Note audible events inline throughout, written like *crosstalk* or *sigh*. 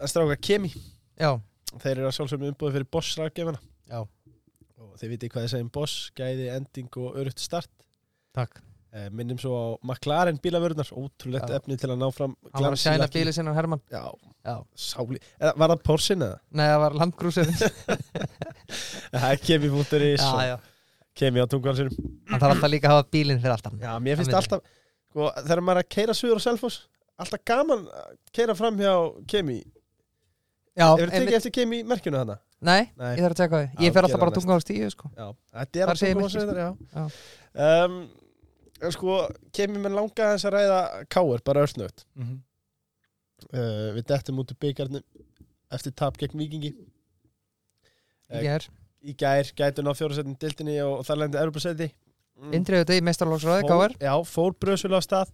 að stráka Kemi Já, þeir eru að sjálfsögum umbúið fyrir Boss rafgefana Já. og þeir viti hvað þið segjum Boss, gæði, ending og örutt start. Takk. Eh, minnum svo á McLaren bílavörðunar ótrúlegt Já. efni til að ná fram Hann var að glansi sjæna lakki. bíli sinna Herman Já, Já. sáli. Eða, Var það Porsche eða? Nei, það var landgrúsir *laughs* *laughs* Það er Kemi.is Já, og já. Kemi á tungvalsinum Hann þarf alltaf líka að hafa bílinn fyrir alltaf Já, mér finnst Það alltaf sko, þegar maður er að keira suður á Selfoss alltaf gaman að keira fram hjá Kemi. Já, Hefur einmitt- tekið eftir Kemi merkjunu þarna? Nei, Nei. ég þarf að teka því Ég fer alltaf bara að tunga á stíu sko. Já, þetta er segir að merkið, tunga sko. já. Um, en sko, Kemi með langa þess að ræða Káur, bara örsnögt mm -hmm. uh, Við dettum út úr byggarnum eftir tap gegn Víkingi Ég er Í gær gætu ná fjórasettin dildinni og þar lendi Europasæti mm. Indriðu þetta í mestarlóksröði, Káar Já, fór bröðsvölu á stað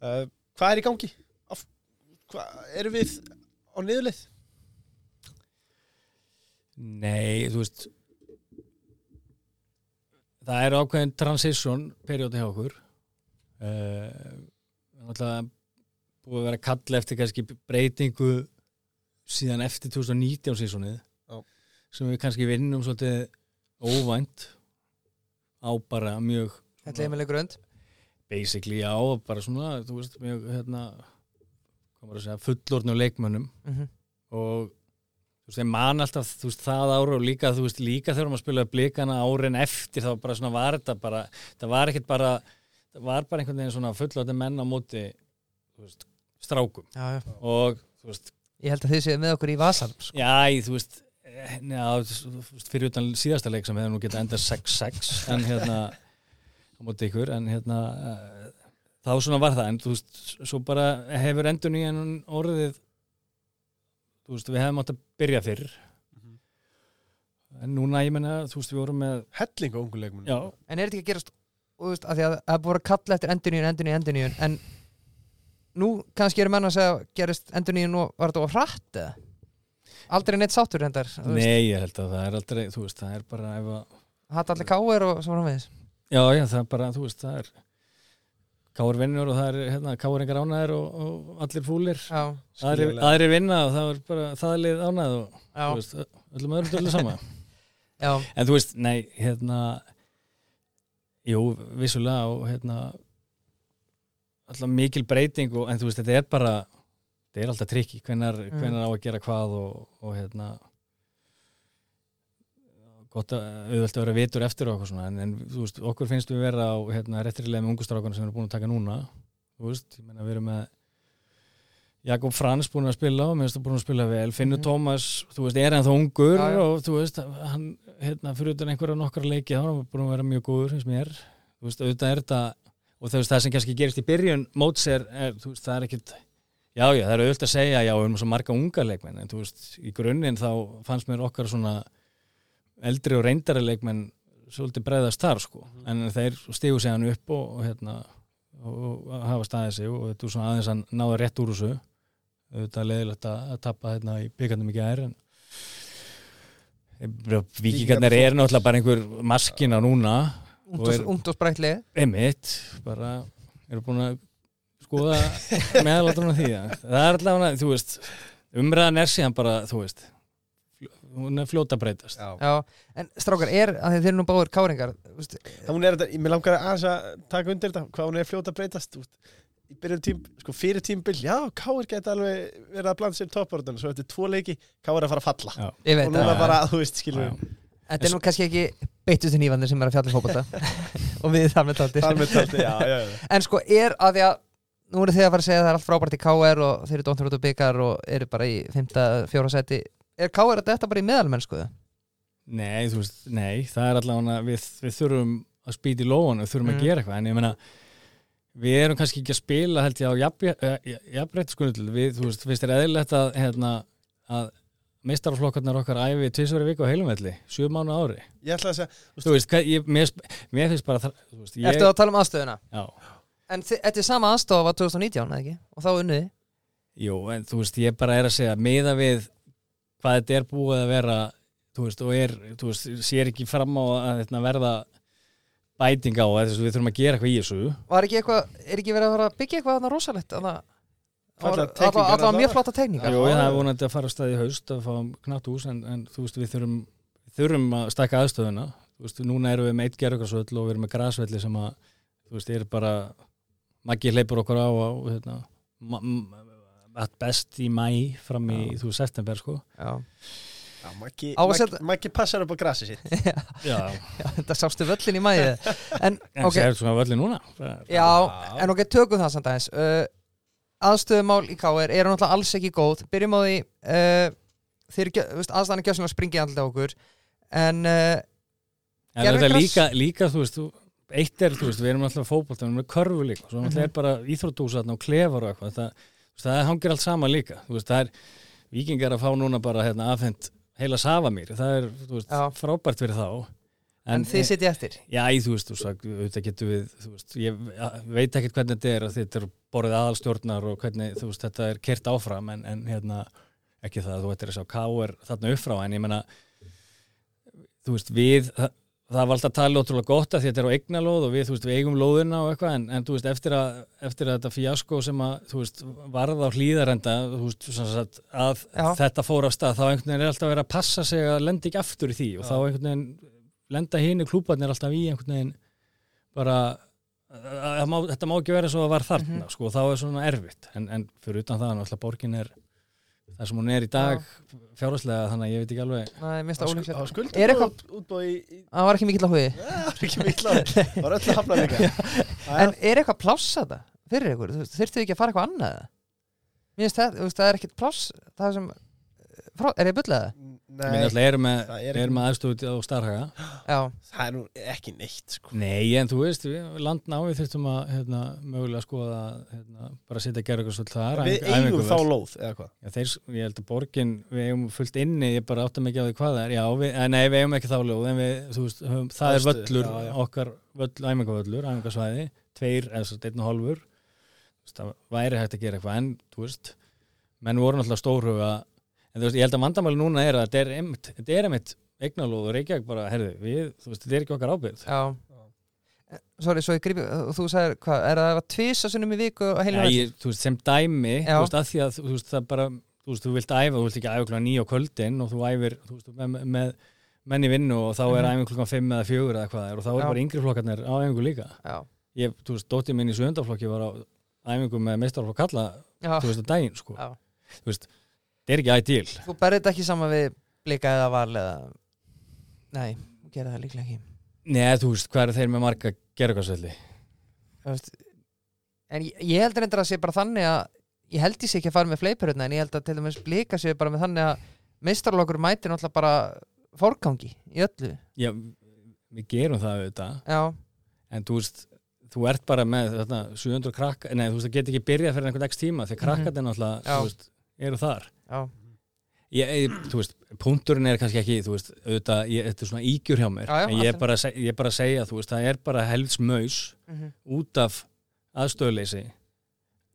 uh, Hvað er í gangi? Af, við á niðurlið? Nei, þú veist það er ákveðin transition periódi hjá okkur uh, náttúrulega búið að vera að kalla eftir kannski breytingu síðan eftir 2019 sísonið Já. sem við kannski vinnum svolítið óvænt á bara mjög Þetta er með grönd basically já, bara svona þú veist, mjög hérna fullorðnu leikmönnum Mhm. og þú veist, ég man alltaf þú veist, það ára og líka, þú veist, líka þegar maður spilaði blikana árin eftir þá bara svona var þetta bara, það var ekkert bara það var bara einhvern veginn svona fullorðnu menn á móti þú veist, strákum Já, já og þú veist, Ég held að þið séu með okkur í vasan sko. já, þú veist eh, þú veist, fyrir utan síðasta leik sem hefði nú getað endað 6-6 en hérna á móti ykkur, en hérna eh, þá svona var það, en þú veist svo bara hefur endur nýjan orðið þú veist, við hefum átt að byrja fyrr. En núna, ég menna, þú veist, við vorum með Helling og unguleikmun já, En er þetta ekki að gerast þú veist, að því að það er búið að kalla eftir endurníun, endurníun, endurníun en nú kannski eru menn að segja gerist endurníun og var þetta of hratt eða? Aldrei neitt sáttur hendar nei, ég held að það er aldrei þú veist, það er bara Hatt allir káir og svo framvegis. Já, já, það er bara, þú veist, það er káur vinnur og það er, hérna, káur engar ánæður og, og allir fúlir. Aðrir vinna og það er bara það er lið ánæð og veist, öllum öðrum döllu sama. *laughs* Já, en þú veist, nei, hérna jú, vissulega og hérna alltaf mikil breyting og, en þú veist, þetta er bara þetta er alltaf trikki, hvenar, Mm. á að gera hvað og, og hérna gott að auðvelt að vera vitur eftir og eitthvað svona en, en þú veist, okkur finnst við vera á hérna, réttrilega með ungustrákana sem við erum búin að taka núna þú veist, ég meina við erum með Jakob Frans búin að spila og mér finnst það búin að spila vel Finnur Mhm. Tómas, þú veist, er ennþá ungur Já, já. og þú veist, hann hérna, fyrir utan einhverja nokkra leiki þá er hann búin að vera mjög góður finnst mér, þú veist, auðvitað er þetta og veist, það sem kannski gerist í byrjun móts er, er veist, það er ekkit já, já, það er auðvitað að segja, já, við erum svo marga unga leikmenn, en þú veist, í grunninn þá fannst mér okkar svona eldri og reyndari leikmenn svolítið bregðast þar, sko. En þeir stígu sig hann upp og, og hérna og, og hafa staðið sig og þetta er svona aðeins að náða rétt úr þessu. Auðvitað leðilegt að, að tappa hérna í byggandum ekki aðeir en Víkingarnir er náttúrulega bara einhver maskina núna ungt Og sprætli Emitt, bara eru búin að skoða meðalatruna því að það er allavega, þú veist umræðan er síðan bara, þú veist hún er fljóta breytast Já. Já, en strákar, er að eru nú báður káringar Það hún er þetta, mér langar aðeins að taka undir þetta hvað hún er fljóta breytast þú veist. í byrjun tím, sko fyrir tímbil já, Káir geti alveg verið að blanda sér toppárðan svo eftir tvo leiki, Káir að fara að falla Já. Ég og veit núna að Já. bara, þú veist, skilur Já. við Þetta er nú kannski ekki beitustu nývandir sem er að fjalla fókbalta *laughs* og við þar með taldir þar með taldi, já, já, já En sko, er að því að nú eru þið að fara að segja að það er allt frábært í KR og þeir eru dóntur út á byggar og eru bara í 5. fjóra seti Er KR að þetta bara í meðalmennsku? Nei, þú veist, nei, það er allavega við, við þurfum að spýta í lóan við þurfum Mm. að gera eitthvað, en ég meina við erum kannski ekki að spila held ég á jafnbreytiskunul við, þú veist, finnst þér eðlilegt að hérna, að meistaraflokkarnar okkar æfi tvisveri viku á heilumvelli, sjö mánu ári Ég ætla að segja, þú veist, hvað, ég, mér, mér finnst bara það, þú veist, ég, að tala um aðstöðuna? já, En þetta er sama aðstofa var 2019, eða ekki? Og þá unniði jú, en þú veist, ég bara er að segja miða við hvað þetta er búið að vera veist, og er, þú veist, sér ekki fram á að þetta verða bæting á, þess að við þurfum að gera eitthvað í þessu Var ekki eitthvað, er ekki verið að fara að byggja eitthvað þarna rosalegt? Þarna, Fallegar Alla- teikningar Alla þarna. mjög flotta teikningar Jú, það er vonandi að fara að staði í haust að fá knatt hús en, en þú veist, við þurfum, þurfum að stækka aðstöðuna þú veist, núna erum við með eitt gerðugarsvöll og við erum með grasvelli sem að þú veist, er bara Maggi hleypur okkur á á hérna, at best í mæ fram í, Já. þú september sko. Já. Að setja- Maggi passar upp á grasi sitt. *laughs* Já, Já, þetta sástu völlin í mæði *laughs* En, en ok, okay. svona völli núna. Það- já, en ok, tökum það samt aðeins. Uh, Aðstöðumál í KR eru náttúrulega alls ekki góð. Byrjum á því uh, Þeir aðstæðan er gjössan að andlita á okkur. En uh, En þetta er líka, líka, þú veist, þú, eitt er, þú veist, við erum alltaf fótbolt, við erum með körfu líka, svo náttúrulega Mhm. er bara íþróttús og klefar og eitthvað, það, það hangir allt sama líka, veist, það er, vikingar að fá núna bara, hérna, afhend heila Savamýr, það er, veist, frábært fyrir þá. En, þið sitja eftir Já, þú veist, þú veist, við, þú veist, ég veit ekkert hvernig þetta er, þetta er borðið aðalstjórnar og hvernig, veist, þetta er kert áfram, en, en hérna, ekki það að þú ættir að sjá K.R. þarna upp frá, en ég menna, þú veist, við, það, það var alltaf tala ótrúlega gott að þetta er á eignalóð og við, þú veist, við eigum lóðina og eitthvað, en, en þú veist, eftir að, eftir að þetta fíasko sem að, þú veist, varð á hlýðarenda, þú veist, sagt, að Já. þetta fór á stað, þá einhvern veginn er alltaf vera að passa sig að lenda ekki aftur í því og þá einhvern veginn lenda hínu klúbarnir alltaf í einhvern veginn bara að- má, þetta má ekki vera svo að var þarna Mhm. sko, og þá er svona erfitt en, en fyrir utan það, náttúrulega borgin er það sem hún er í dag fjárháslega þannig að ég veit ekki alveg. Nei, minnst á það ólíklegt skuldu Er eitthvað- útbóð í, í Það var ekki mikill á hugi. Það var ekki mikla *laughs* það var öll að hafna líka En er eitthvað pláss að það fyrir ykkur? Þú Þyrftu ekki að fara eitthvað annað? Eða? Mér finnst það, þú það er ekkert pláss Það sem, frá, er ég bullað það? við Nei, náttúrulega erum með, það er erum ekki- með aðstöðu á Starhaga Já, það er nú ekki neitt sko. nei, en þú veist, við landná við þurftum að hérna, mögulega skoða hérna, bara setja gerður eitthvað svolítið þar við æfingu- eigum æfinguvel. þá lóð eða hvað Já, þeir, ég held að borgin, við eigum fullt inni, ég bara átta mikið á því hvað það er, já, við, eh, nei, við eigum ekki þá ljóð, en við, þú veist, höfum, það er Aðstöðu, völlur, já, já. okkar völl, æmingavöllur, æmingasvæði, tveir, eða svo einn og hálfur, þú veist, það væri hægt að gera eitthvað, en, þú veist, menn voru náttúrulega stórhuga, en þú veist, ég held að vandamáli núna er að þetta er einmitt, eignalóð og Reykjavík bara, herðu, við, þú veist, þetta er ekki okkar ábyrgð. já Sorry, svo ég grípi, þú sagðir, hvað, er það að tvisa sunnum í viku og heilum Já, ég, þú veist, sem dæmi, Já. þú veist, að því að þú veist, það bara, þú veist, þú vilt æfa, þú vilt ekki æfa klokkan nýja á kvöldin og þú æfir, þú veist, með, með menn í vinnu og þá er Mhm. æfing klokkan fimm eða fjögur eða hvað er og þá er Já. bara yngri flokkarnir á æfingu líka. Já, Ég, þú veist, dóttir minn í söndaflokki var á æfingu með meistarflokk kalla, já, þú veist, á daginn, sko. Þú veist, það er ekki ideal. Þú berði þetta ekki saman við blika eða val eða Nei, þú gerir það líklega ekki Nei, þú veist, hvað er þeir með marga veist, En ég, ég held reyndar að sé bara þannig að Ég held ég sé ekki að fara með fleipurinn En ég held að til dæmis blika sé bara með þannig að Meistarlokur mætir náttúrulega bara Forgangi í öllu Já, við gerum það auðvitað, Já, en þú veist, þú ert bara með þetta, 700 krakka, nei, þú veist, það get ekki byrjað fyrir einhvern x tíma, því krakkarnir náttúrulega, Mhm. Þú veist, eru þar. Já, Ég, ég, þú veist, punkturinn er kannski ekki, þú veist, auðvitað, ég, þetta er svona ígjur hjá mér, Já, já, en ég er bara, ég er bara að segja, þú veist, það er bara heldsmaus mhm, út af aðstöðuleysi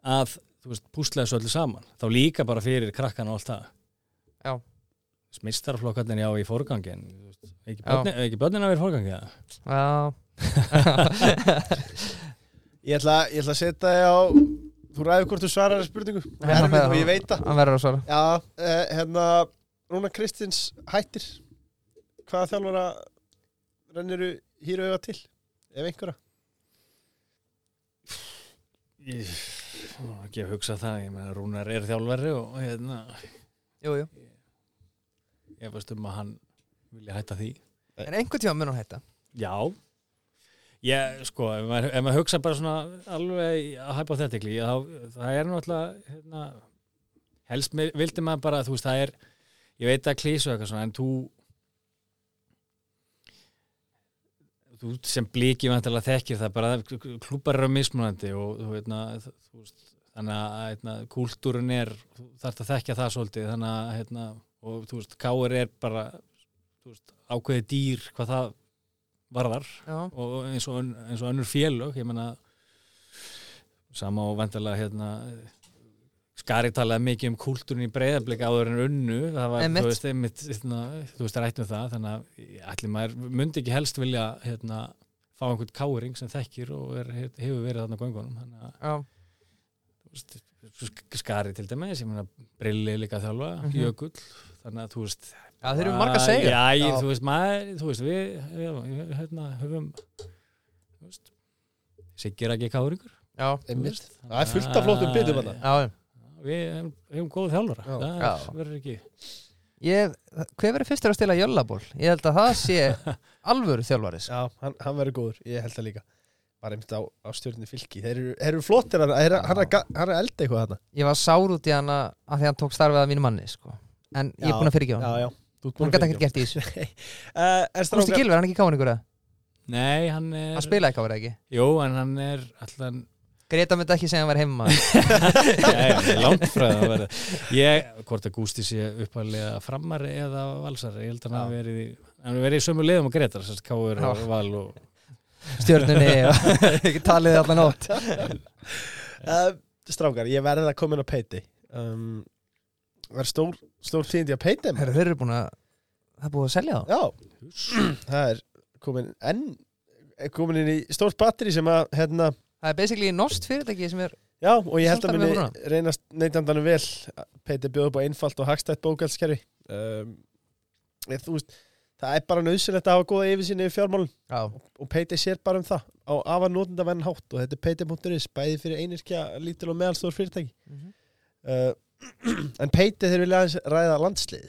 að, þú veist, púsla þessu öllu saman, þá líka bara fyrir krakkana og allt það. Já. Mistarflokkarnir já í forgangi, en, þú veist, ekki Já. börnin, ekki börnin að vera í forgangi, það? já *laughs* *laughs* ég ætla, ég ætla að setja þig á þú ræður hvort þú svarar þessu spurningu. Erfið, og ég veit það. Hann verður að svara. Já, eh, hérna Rúna Kristins hættir. Hvaða þjálfara renniru hýru auða til ef einhverja? Ég, Nú, ekki að hugsa það, ég meina Rúnar er þjálfari og hérna, Jú, jú. ég veist um að hann vilja hætta því. En einhvern tíma mun hann hætta? Já, ég, sko, ef maður, ef maður hugsa bara svona alveg að hæpa þetta ekki, það er náttúrulega, hérna, helst með, vildi maður bara, þú veist, það er, ég veit að klísu eitthvað svona, en þú, þú sem bliki vantilega þekkir það bara, klúpar eru mismunandi og þú veitna, þú veist, þannig að hérna, kúltúrun er, þú þarft að þekkja það svolítið, þannig að, hérna, og þú veist, káir er bara, þú veist, ákveði dýr hvað það varðar og eins og, eins og önnur félög ég menna sama og vandalega hérna Skari talaði mikið um kúltúrin í breyðarblik áður en unnu það var, þú veist, einmitt, hérna, þú veist, rætt um það þannig að allir maður myndi ekki helst vilja hérna, fá einhvern káring sem þekkir og er, hefur verið þarna göngunum þannig að þú veist, sk- skari til dæmis, ég meina Brilli líka þjálfa, Mhm. Jökull þannig að þú veist Já, þeir eru marga að segja. Já, ég, Já. þú veist, maður, þú veist, við, við hérna, höfum þú veist Siggir ekki káringur Já, Einmitt. Það er fullt af flottum bitum þarna. já, Við hefum, við hefum góð þjálfara. Já. Það Já. verður ekki ég, hver verður fyrstur að stila jöllaból? Ég held að það sé *laughs* alvöru þjálfaris Já, hann, hann verður góður, ég held það líka. Bara einmitt á, á stjórnir fylki. Þeir eru, eru flottir, hann er, hann er, hann er elda eitthvað þarna. Ég var sár út í hana að því hann tók starfið að mínu manni sko. En ég er Já, búin að fyrirgefa hann Já, já, Hann að gæti ekkert gert í þessu. *laughs* Eh, Gústi strákar, Gilver, hann er ekki káningur eða? Nei, hann er Hann spilaði verið ekki Jú, en hann er allan Greta myndi ekki segja að hann var heima *laughs* Nei, langt frá það að verða Ég, hvort að Gústi sé uppalega framari eða valsari Ég held að hann verið í hann verið í sömu liðum og Gretar sérst Káur og. Val og stjörnunni og *laughs* ekki talið allan nótt uh, strákar, ég verði að koma inn á peiti um, Verður stór, stór tíðindi á peiti Herru, þeir eru búin að það er búið að selja þá. Já, það er komin enn er komin inn í stórt batteri sem að hérna, Það er basically nost fyrirtæki sem er já, og ég held að minni reynast neytandanum vel. Peiti bjóða upp á einfalt og hagstætt bókaldskerfi um, ég, þú veist það er bara nöðsynlegt að hafa góða yfirsýn yfir fjármálun Já, og peiti sér bara um það á afar notenda venn hátt. Og þetta er peiti.is bæði fyrir einirkja, lítil og meðalstór fyrirtæki. Mhm. uh, *clears throat* en peiti þeir vilja aðeins ræða landslið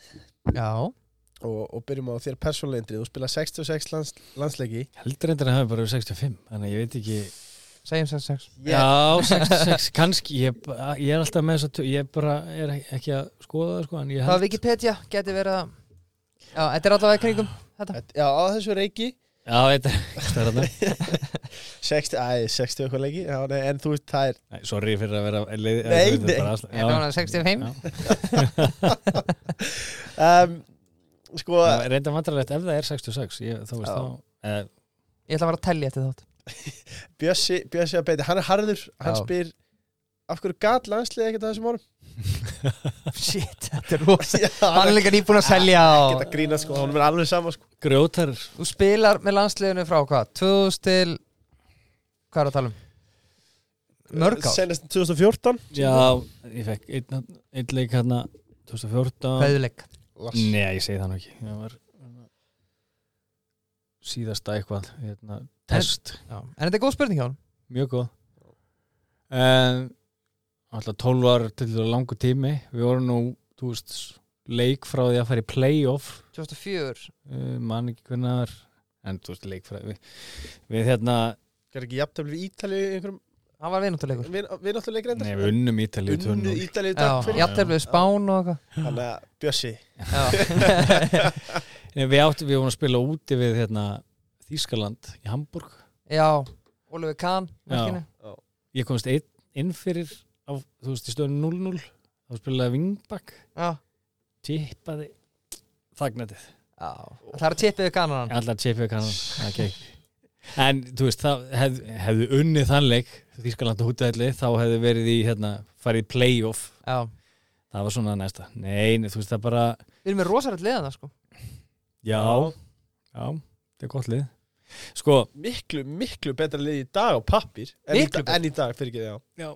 já. og, og byrjum á þér persónleindrið og spila 66 lands, landsleiki. Heldur endur að hafi bara verið 65 þannig að ég veit ekki segjum 66 Já, 66, *laughs* kannski. Ég, ég er alltaf með þess að ég bara er ekki að skoða það sko en ég Það var held Wikipedia, geti verið að Já, þetta er allavega í kringum þetta já, á þessu reiki Já, þetta *laughs* er þetta 60, æ, 60 eitthvað leiki já, nei, en þú veist, það er Nei, sorry fyrir að vera leið, Nei, nei. bara aðsla- Er það hann 65? Já. *laughs* um, sko, Það er reynda vandrarlegt ef það er 66 ég, þá veist Já. þá eh, Ég ætla að vera að tellja eftir þátt *laughs* Bjössi, Bjössi að beiti, hann er harður hann Já. spyr af hverju gat landslið ekkert á þessum árum Shit, þetta er rosa Já, Hann er líka nýbúin að selja geta og grína sko, hann er alveg sama sko grjótar Þú spilar með landsliðinu frá hvað? 2000 til Hvað er að tala um? Mörg ár? senast 2014 Já, ég fekk einn, einn leik hérna 2014 Hauðleik Nei, ég segi það nú ekki. Það var hérna, síðasta eitthvað hérna, test, Já. En þetta er góð spurning hjá hann mjög góð. En alltaf 12 ára til langu tími. Við vorum nú, þú veist leik frá því að fara í playoff. 2004 uh, man ekki hvernig það er. En þú veist leik frá við, við hérna, er ekki jafntöfli við Ítali í einhverjum Hann var vinnúttuleikur við náttúrulega reyndar nei við unnum Ítali unnu Ítali í Já, jafnteflið Spán og eitthvað. Þannig að Bjössi. Já, *laughs* Nei, við áttum, við vorum að spila úti við hérna, Þískaland í Hamburg. Já Oliver Kahn merkinu. ég komst einn inn fyrir á, þú veist, í stöðun 0-0 þá spilaði Vingbak Já tippaði þagnatið Já. Það er að tippið kanan allar tippið kannan okay. en þú veist, það hef, hefðu unnið þannleik Þískaland og hútæðli þá hefðu verið í, hérna, farið play-off. Já. Það var svona næsta. Nei, nei, þú veist, það bara Við erum með rosarætt liðana sko. Já, já, það er gott lið. Sko, miklu, miklu betra lið í dag á pappir en, en í dag, fyrir ekki það já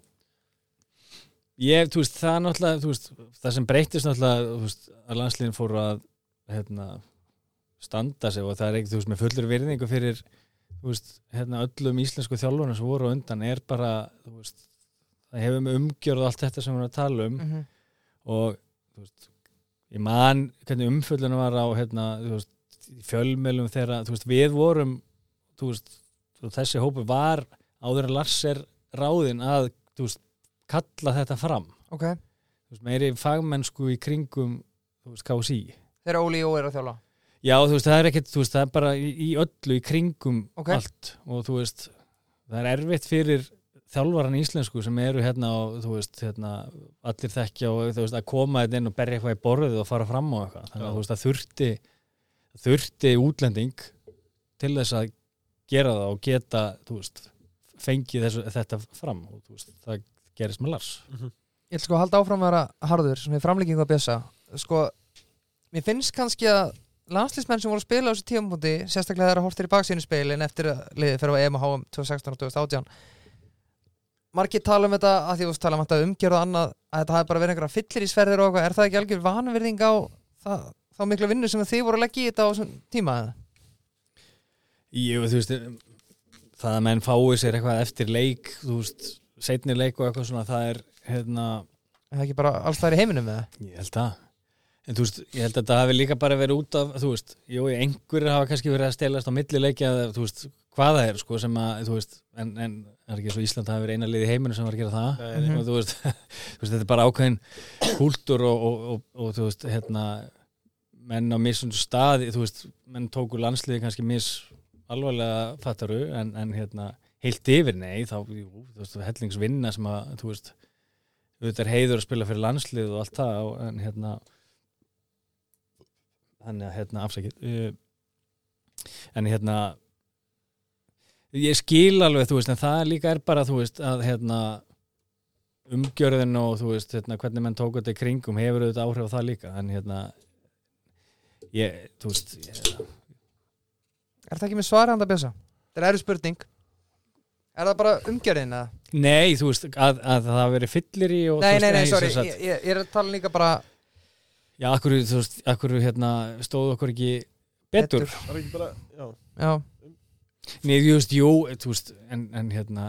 ég, þú veist, það náttúrulega þú veist, það sem breytist náttúrulega þú veist, að landsliðin fóru að hérna, standa sig og það er ekki, þú veist, með fullur virðingu fyrir þú veist, hérna, öllum íslensku þjálfunum sem voru undan er bara þú veist, það hefur með umgjörð allt þetta sem við erum að tala um mm -hmm. og þú veist, ég man hvernig umföllunum var á hérna, þú veist, fjölmjölum þegar þú veist, við vorum þú veist, þessi hópu var áður en Lars er ráðinn að þú veist, kalla þetta fram. Ok. Þú veist, meiri fagmennsku í kringum KSI Þegar Óli Jó er að þjála já, þú veist, það er ekkert, þú veist, það er bara í, í öllu í kringum Ok. allt. Og þú veist, það er erfitt fyrir þjálfaran íslensku sem eru hérna og þú veist, hérna allir þekkja og þú veist, að koma þetta inn og berja eitthvað í borðið og fara fram á eitthvað. Þannig að þú veist, það þurfti þurfti útlending til þess að gera það og geta þú veist, fengið þessu, þetta fram. Og þú veist, það gerist með Lars. Ég ætla sko að halda áfram að vera harður sem er framlíkingu að bjösa sko, mér finnst kannski að landslýsmenn sem voru að spila á þessu tímabúti sérstaklega þeirra hortir í baksínu speilin eftir að liðið fyrir að EM og HM 2016 og 2018 margir tala um þetta að því þú veist tala um þetta umgjörð og annað að þetta hafi bara verið einhverja fyllir í sverðir og eitthvað. Er það ekki algjör vanvirðing á það, þá mikla vinnu sem þið voru að leggja í þetta á þessum tíma eða? Jú, þú veist það að menn fái sér eitthvað eftir leik þú veist, setni leik og eitthvað svona það er, hérna er það ekki bara alls það er í heiminum með það ég held að en þú veist, ég held að það hafi líka bara verið út af þú veist, jú, einhverjir hafa kannski verið að stelast á milli leikja, þú veist, hvað það er sko, sem að, þú veist, en, en það er ekki svo Ísland hafi verið eina lið í heiminu sem var að gera það? Nei, nei. og þú veist, *laughs* þú veist þetta er bara ákveðin kúltúr og, og, og, og þú veist, hérna menn á missundu staði, þú veist menn tóku landsliði kannski mis alvarlega fattaru, en, en hérna heilt yfir, nei, þá, jú, þú veist hellingsvinna sem að, þú veist auðvitað er heiður að spila fyrir landslið og allt það, en hérna þannig að hérna afsakið uh, en hérna ég skil alveg, þú veist, en það líka er bara, þú veist, að hérna umgjörðin og þú veist, hérna, hvernig menn tók þetta í kringum hefur auðvitað áhrif á það líka, en hérna ég, þú veist ég, er það ekki með svara handa bjösa? þetta er erið spurning er það bara umgjörðin eða? nei, þú veist, að, að það verið fyllir í og nei, nei, nei, sorry, ég, ég, ég er að tala líka bara já, akkur, þú veist, akkur hérna stóð okkur ekki betur, Betur. Það er ekki bara, já já, Nei, þú veist, jú, þú veist, en, en hérna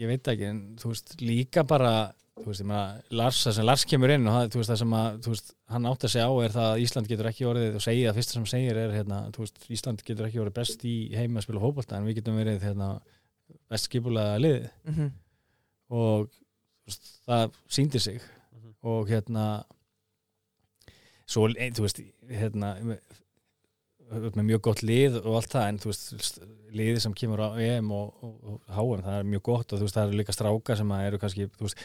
ég veit ekki, en þú veist, líka bara, þú veist, ég meina Lars, það sem Lars kemur inn og það, þú veist, það sem að, þú veist, hann átt að segja á er það að Ísland getur ekki orðið og segja, það fyrsta sem segir er, hérna, þú veist, Ísland getur ekki orðið best í heima að spila fótbolta, en við getum verið, hérna, best skipulega liðið. Mm og þú veist, það síndi sig. Mhm. og hérna svo, ein, þú veist, hérna með, mjög gott lið og allt það en þú veist, liði sem kemur á EM og, og, og HM, það er mjög gott og þú veist, það eru líka stráka sem að eru kannski þú veist,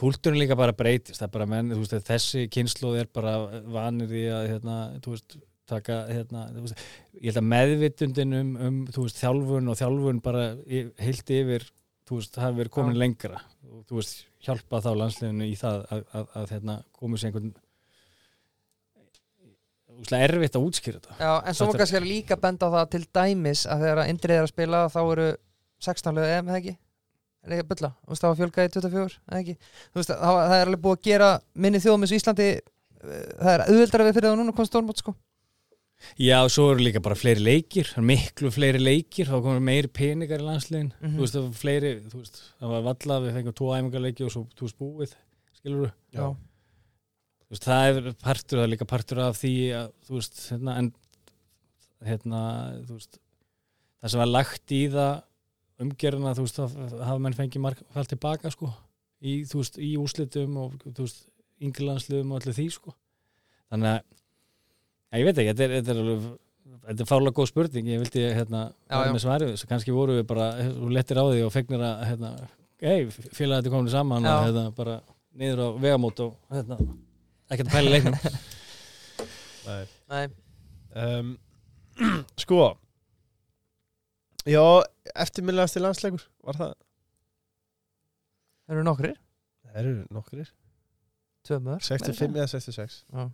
kúltúrin líka bara breytist það er bara menn, þú veist, þessi kynnslóð er bara vanir í að hérna, þú veist, taka, hérna þú veist, ég held að meðvitundin um, um þjálfun og þjálfun bara heilt yfir, það hafi verið komin lengra. Og hjálpa þá landsliðinu í það að, að, að hérna, komið sér einhvern erfitt að útskýra þetta. Já, en svo Þetta er- kannski líka benda á það til dæmis að þegar Indrið er að spila þá eru 16 lög EM, eða ekki? Er ekki að bylla? Þú veist, það var fjölgað í 24, eða ekki? Þú veist, það, það er alveg búið að gera minni þjóðum eins og Íslandi eh, það er auðveldara við fyrir það núna komst stórmót, sko Já, og svo eru líka bara fleiri leikir miklu fleiri leikir, þá komur meiri peningar í landsliðin, Mhm. þú veist, það var fleiri þú veist, það var valla, við fengum tvo æfingarleiki og svo veist búið, skilur þú Já. þú veist, það er partur, það er líka partur af því að, þú veist, hérna, en hérna, þú veist það sem var lagt í það umgerðina, þú veist, hafa menn fengið mark fælt tilbaka, sko í, þú veist, í úslitum og, þú veist yngirlandsliðum og allir því, sko þannig að, ég veit ekki þetta er, þetta er alveg Þetta er fárlega góð spurning, ég vildi hérna vera með svarið, svo kannski voru við bara lettir á því og fegnir að hérna, hei, félag þetta komin saman Já. og hérna, bara niður á vegamót og hérna, ekkert að pæla leiknum Nei. Nei, um, *clears throat* Sko Já, eftirminnilegasti landsleikur Var það? það eru nokkrir. Það eru nokkrir. Tvö mörg 65 eða 66 Já.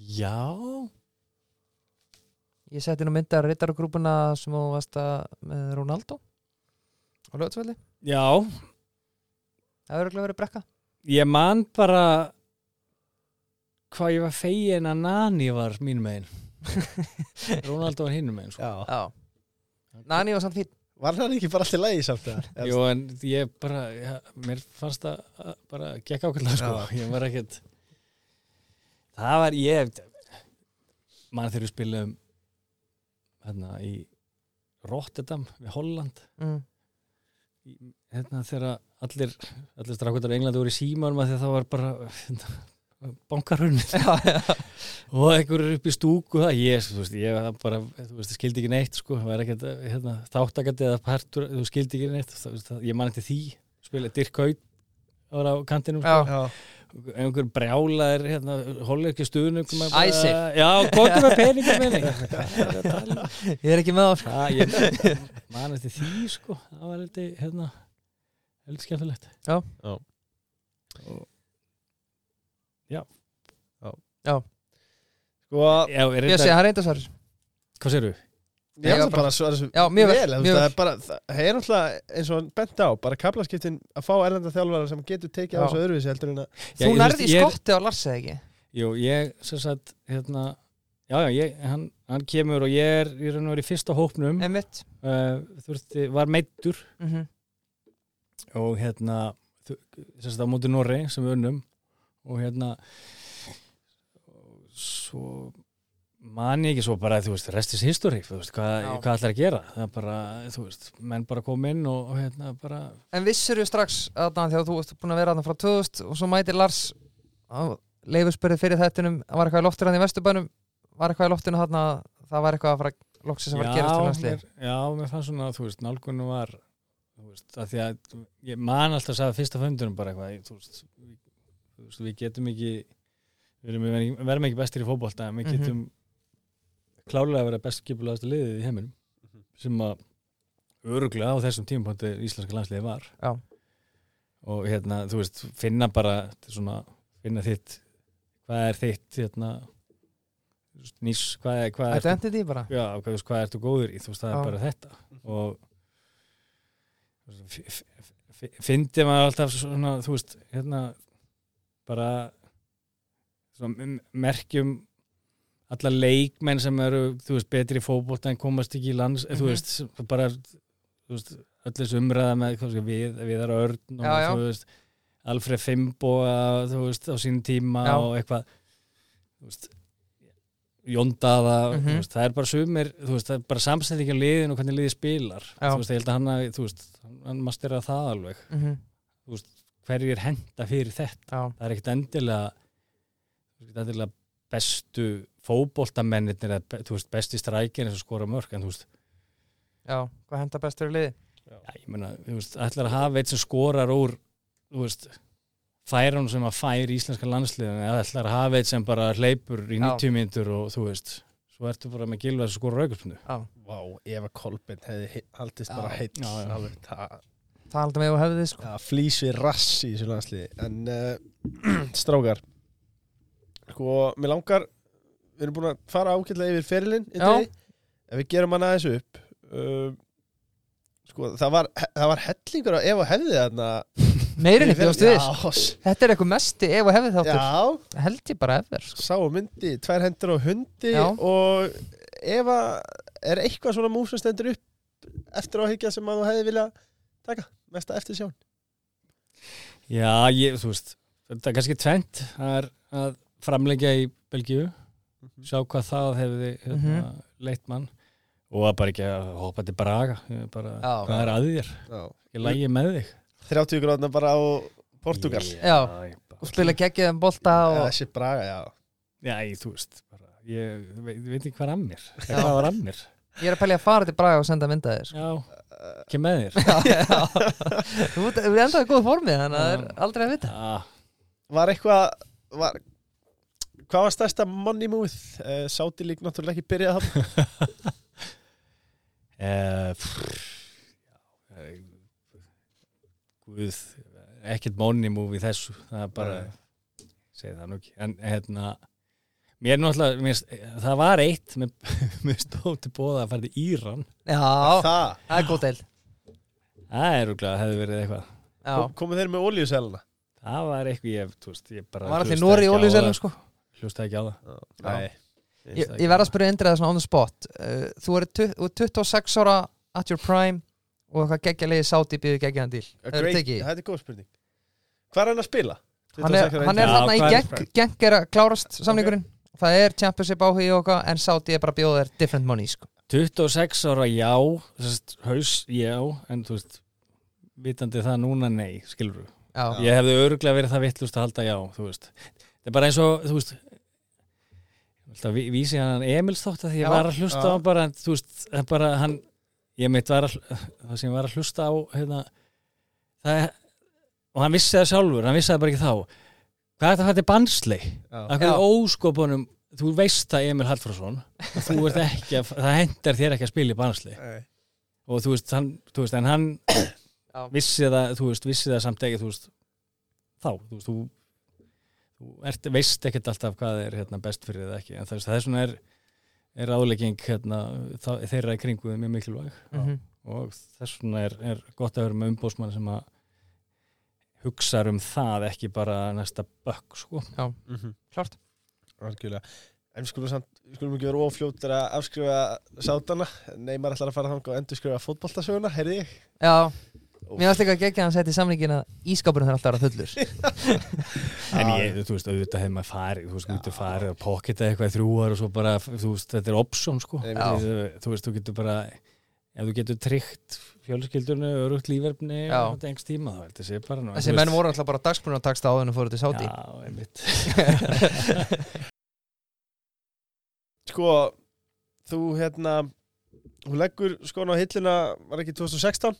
Já. Ég setti nú myndar rittargrúpuna sem þú varst að með Ronaldo á lögatsvelli Já, Það hefur örugglega verið brekka ég man bara hvað ég var fegin að Nani var mín megin *laughs* Ronaldo var hinn megin sko. Nani var samt fín Var hann ekki bara alltaf lægi samt það? *laughs* Jú, en ég bara ja, mér fannst það að bara gekk ákveðlega sko. ég var ekkert það var ég mann þegar við spilum hérna í Rotterdam við Holland mm. í, hérna þegar allir allir strákvöldar í Englandi voru í símanum að það var bara bankarhörn Já, já og einhverjur upp í stúku það ég, þú veist, ég var bara, þú veist, skildi ekki neitt sko, það var ekkert, hérna, þáttakandi eða partur, þú skildi ekki neitt það, veist, það, ég man eftir því, spila Dirk Haut var á kantinum sko. Einhver brjálaðir, hérna, holið ekki stuðnum Æsir. já, komdu með peningar með mig *laughs* Ég er ekki með á sko. það, ég man eftir því, sko það var eitthvað, hérna heldur skemmtilegt Já. Já. Og, Sko já, er Ég sé, þetta hann reynda svar hvað séru? Ég Já, ætla bara að svara þessu Já, mjög vel, vel, þú mjög það vel. er bara, það er náttúrulega eins og hann bent á, bara kaplaskiptin að fá erlenda þjálfara sem getur tekið á Já. þessu öðruvísi heldur en að Já, Þú nærði í skotti á Lars eða ekki? Jú, ég, sem sagt, hérna já, já, ég, hann, hann kemur og ég er í raun og verið í fyrsta hópnum. Einmitt. Uh, þurfti, var meittur mm og hérna þu- sem sagt á móti Norri sem við unnum og hérna svo man ég ekki svo bara, þú veist, restis history þú veist, hvað, hvað ætlar að gera? Það er bara, þú veist, menn bara kom inn og, og hérna bara En vissur þú strax að þegar þú ert búin að vera þarna frá 2000 og svo mætir Lars leifurspörði fyrir þettunum var eitthvað í loftinu hann í Vesturbænum var eitthvað í loftinu þarna það var eitthvað að fara loksins að fara að gerast til mér, já, mér fannst svona, þú veist, nálgunum var þú veist, að því að ég man alltaf að veist, við, getum ekki við erum, við verðum ekki bestir í fótbolta en við Mhm. getum klálega að vera best skipulaðast liðið í heiminum sem að öruglega á þessum tímapunkti íslenska landsliði var Já. og hérna, þú veist, finna bara svona, finna þitt hvað er þitt hérna nýs, hvað er, hvað er Identity bara já, hvað, þú veist, hvað ertu góður í, þú veist, það Já. er bara þetta og f- f- fyndi maður alltaf svona, þú veist, hérna bara merkjum alla leikmenn sem eru, þú veist, betri í fótbolta en komast ekki í lands, Mhm. þú veist bara, þú veist, öll þessu umræða með, við, Viðar Örn og Já, já. þú veist, Alfred Fimbo þú veist, á sín tíma Já. og eitthvað þú veist Jóndaða, Mhm. þú veist, það er bara sumir, þú veist, það er bara samstæðing á liðin og hvernig liðið spilar þú veist, ég held að hann, hafi, þú veist, hann mastera það alveg, mm hverjir henda fyrir þetta. Já, það er ekkert endilega þú endilega bestu fótboltamennir eða þú veist, besti strækir eins og skora mörg en þú veist, já, hvað henda bestur í liði? já, ég meina, þú veist, ætlar að hafa eitt sem skorar úr þú veist, færan sem að færi íslenska landsliðin eða ætlar að hafa eitt sem bara hleypur í Já. 90 mínútur og þú veist svo ertu bara með gilvað sem skorar aukarspunni Já, Vá, ef að Kolbeinn hefði haldist bara já. alveg, það, það haldum við á hefðið sko. Það flýs við rass í þessu landsliði en uh, *clears throat* strákar sko, mér langar við erum búin að fara ágætlega yfir ferilinn í dag, ef við gerum hann aðeins upp uh, sko, það var, það var hellingur á ef og hefði þarna. Meirinni, bjóðst við Já, Þetta er eitthvað mesti ef og hefðið þáttur. Já. Held ég bara efer sko. sá myndi, tvær hendur á hundi Já. og ef að er eitthvað svona mús sem stendur upp eftir áhyggja sem að þú hefði vilja taka, mesta eftir sjón Já, ég, þú veist þetta er kannski tvent að framleggja í Belgíu sjá hvað það hefði hérna, Mhm. leitt mann og að bara ekki að hoppa til Braga bara, Já. hvað er að þér? Já. Ég lægi með þig 30 gráðna bara á Portugal Já. bara, Og spila geggið um bolta Já, og þessi braga, já Já, ég, þú veist bara, ég veit, veit ekki hvað er að mér hvað var að mér Ég er að pælja að fara til Braga og senda myndaðir sko. Já, ekki með þér. Þú ert- Við endaði góð formið þannig að það er aldrei að vita. Já, Var eitthvað var, Hvað var stærsta money movið? Uh, Sáti lík náttúrulega ekki byrjað það *laughs* Eh, eh, Guð, ekkert money move í þessu, það er bara segi það nú ekki, en hérna mér er náttúrulega, mér, það var eitt *laughs* stóð til bóða að fara til Íran. Já, Það, það er góð deil það er rúglega að hefði verið eitthvað. Já, kom, komu þeir með olíuselna það var eitthvað, ég, þú veist, ég bara það var allir Nóri í það, sko? Hlusta ekki á það. Nei. Ég, ég verð að spyrja Indriða svona on the spot. Uh, Þú er 26 ára at your prime og eitthvað geggja liði sáti býðu geggjaðan díl Það er Það er góð spurning. Hvað er hann að spila? Hann er, 26 ára hann er þarna í hvað geng, geng er að klárast samningurinn Það er championship áhugi og eitthvað en sáti er bara bjóða þér different money sko. 26 ára já. Þess, haus já, en þú veist vitandi það núna nei, skilur Já, ég hefði öruglega verið það vittlust að halda já þú veist, það er bara eins og þú veist það vísi hann Emils þótt að því ég var að hlusta Já. á bara, þú veist, það er bara hann, ég mitt var að það sem ég var að hlusta á hérna, það er og hann vissi það sjálfur, hann vissi það bara ekki þá hvað er þetta að er af hverju óskopunum þú veist það Emil Hallfrásson þú ert ekki að, það hendar þér ekki að spila í banslei Nei. og þú veist, hann, þú veist, en hann Já. vissi það, þú veist, vissi það samt ekki, veist, þá, þú veist, þú, þú ert, veist ekkert alltaf hvað er hérna, best fyrir þið ekki, en það, það er svona er, er álegging hérna, það, þeirra í kringu mjög mikilvæg Mhm. og þess vegna er, er gott að vera með umbósmann sem að hugsa um það ekki bara næsta bökk sko. Já, Mhm. klart Algjörlega. En við skulum, samt, við skulum ekki vera ofljóttir að afskrifa sátana. Neymar ætlar að fara þangað og endur skrifa fótboltasöguna, heyrði ég. Já, mér varst líka að gegja hann setja í samlingin að ískapurinn þarf alltaf að vera fullur *laughs* en ég, þú veist, auðvitað hefur maður farið þú veist, þú getur farið að pocketa eitthvað í þrjúar og svo bara, þú veist, þetta er option sko. Þú veist, þú getur bara ef þú getur tryggt fjölskyldurnu örugt lífverfni þetta engst tíma þá heldur sé bara nú Þessi menn voru alltaf bara dagsbrunna taksta áður en fóru til Sáti Já, einmitt. *laughs* Sko, þú hérna, þú leggur skona á hillina, var ekki 2016?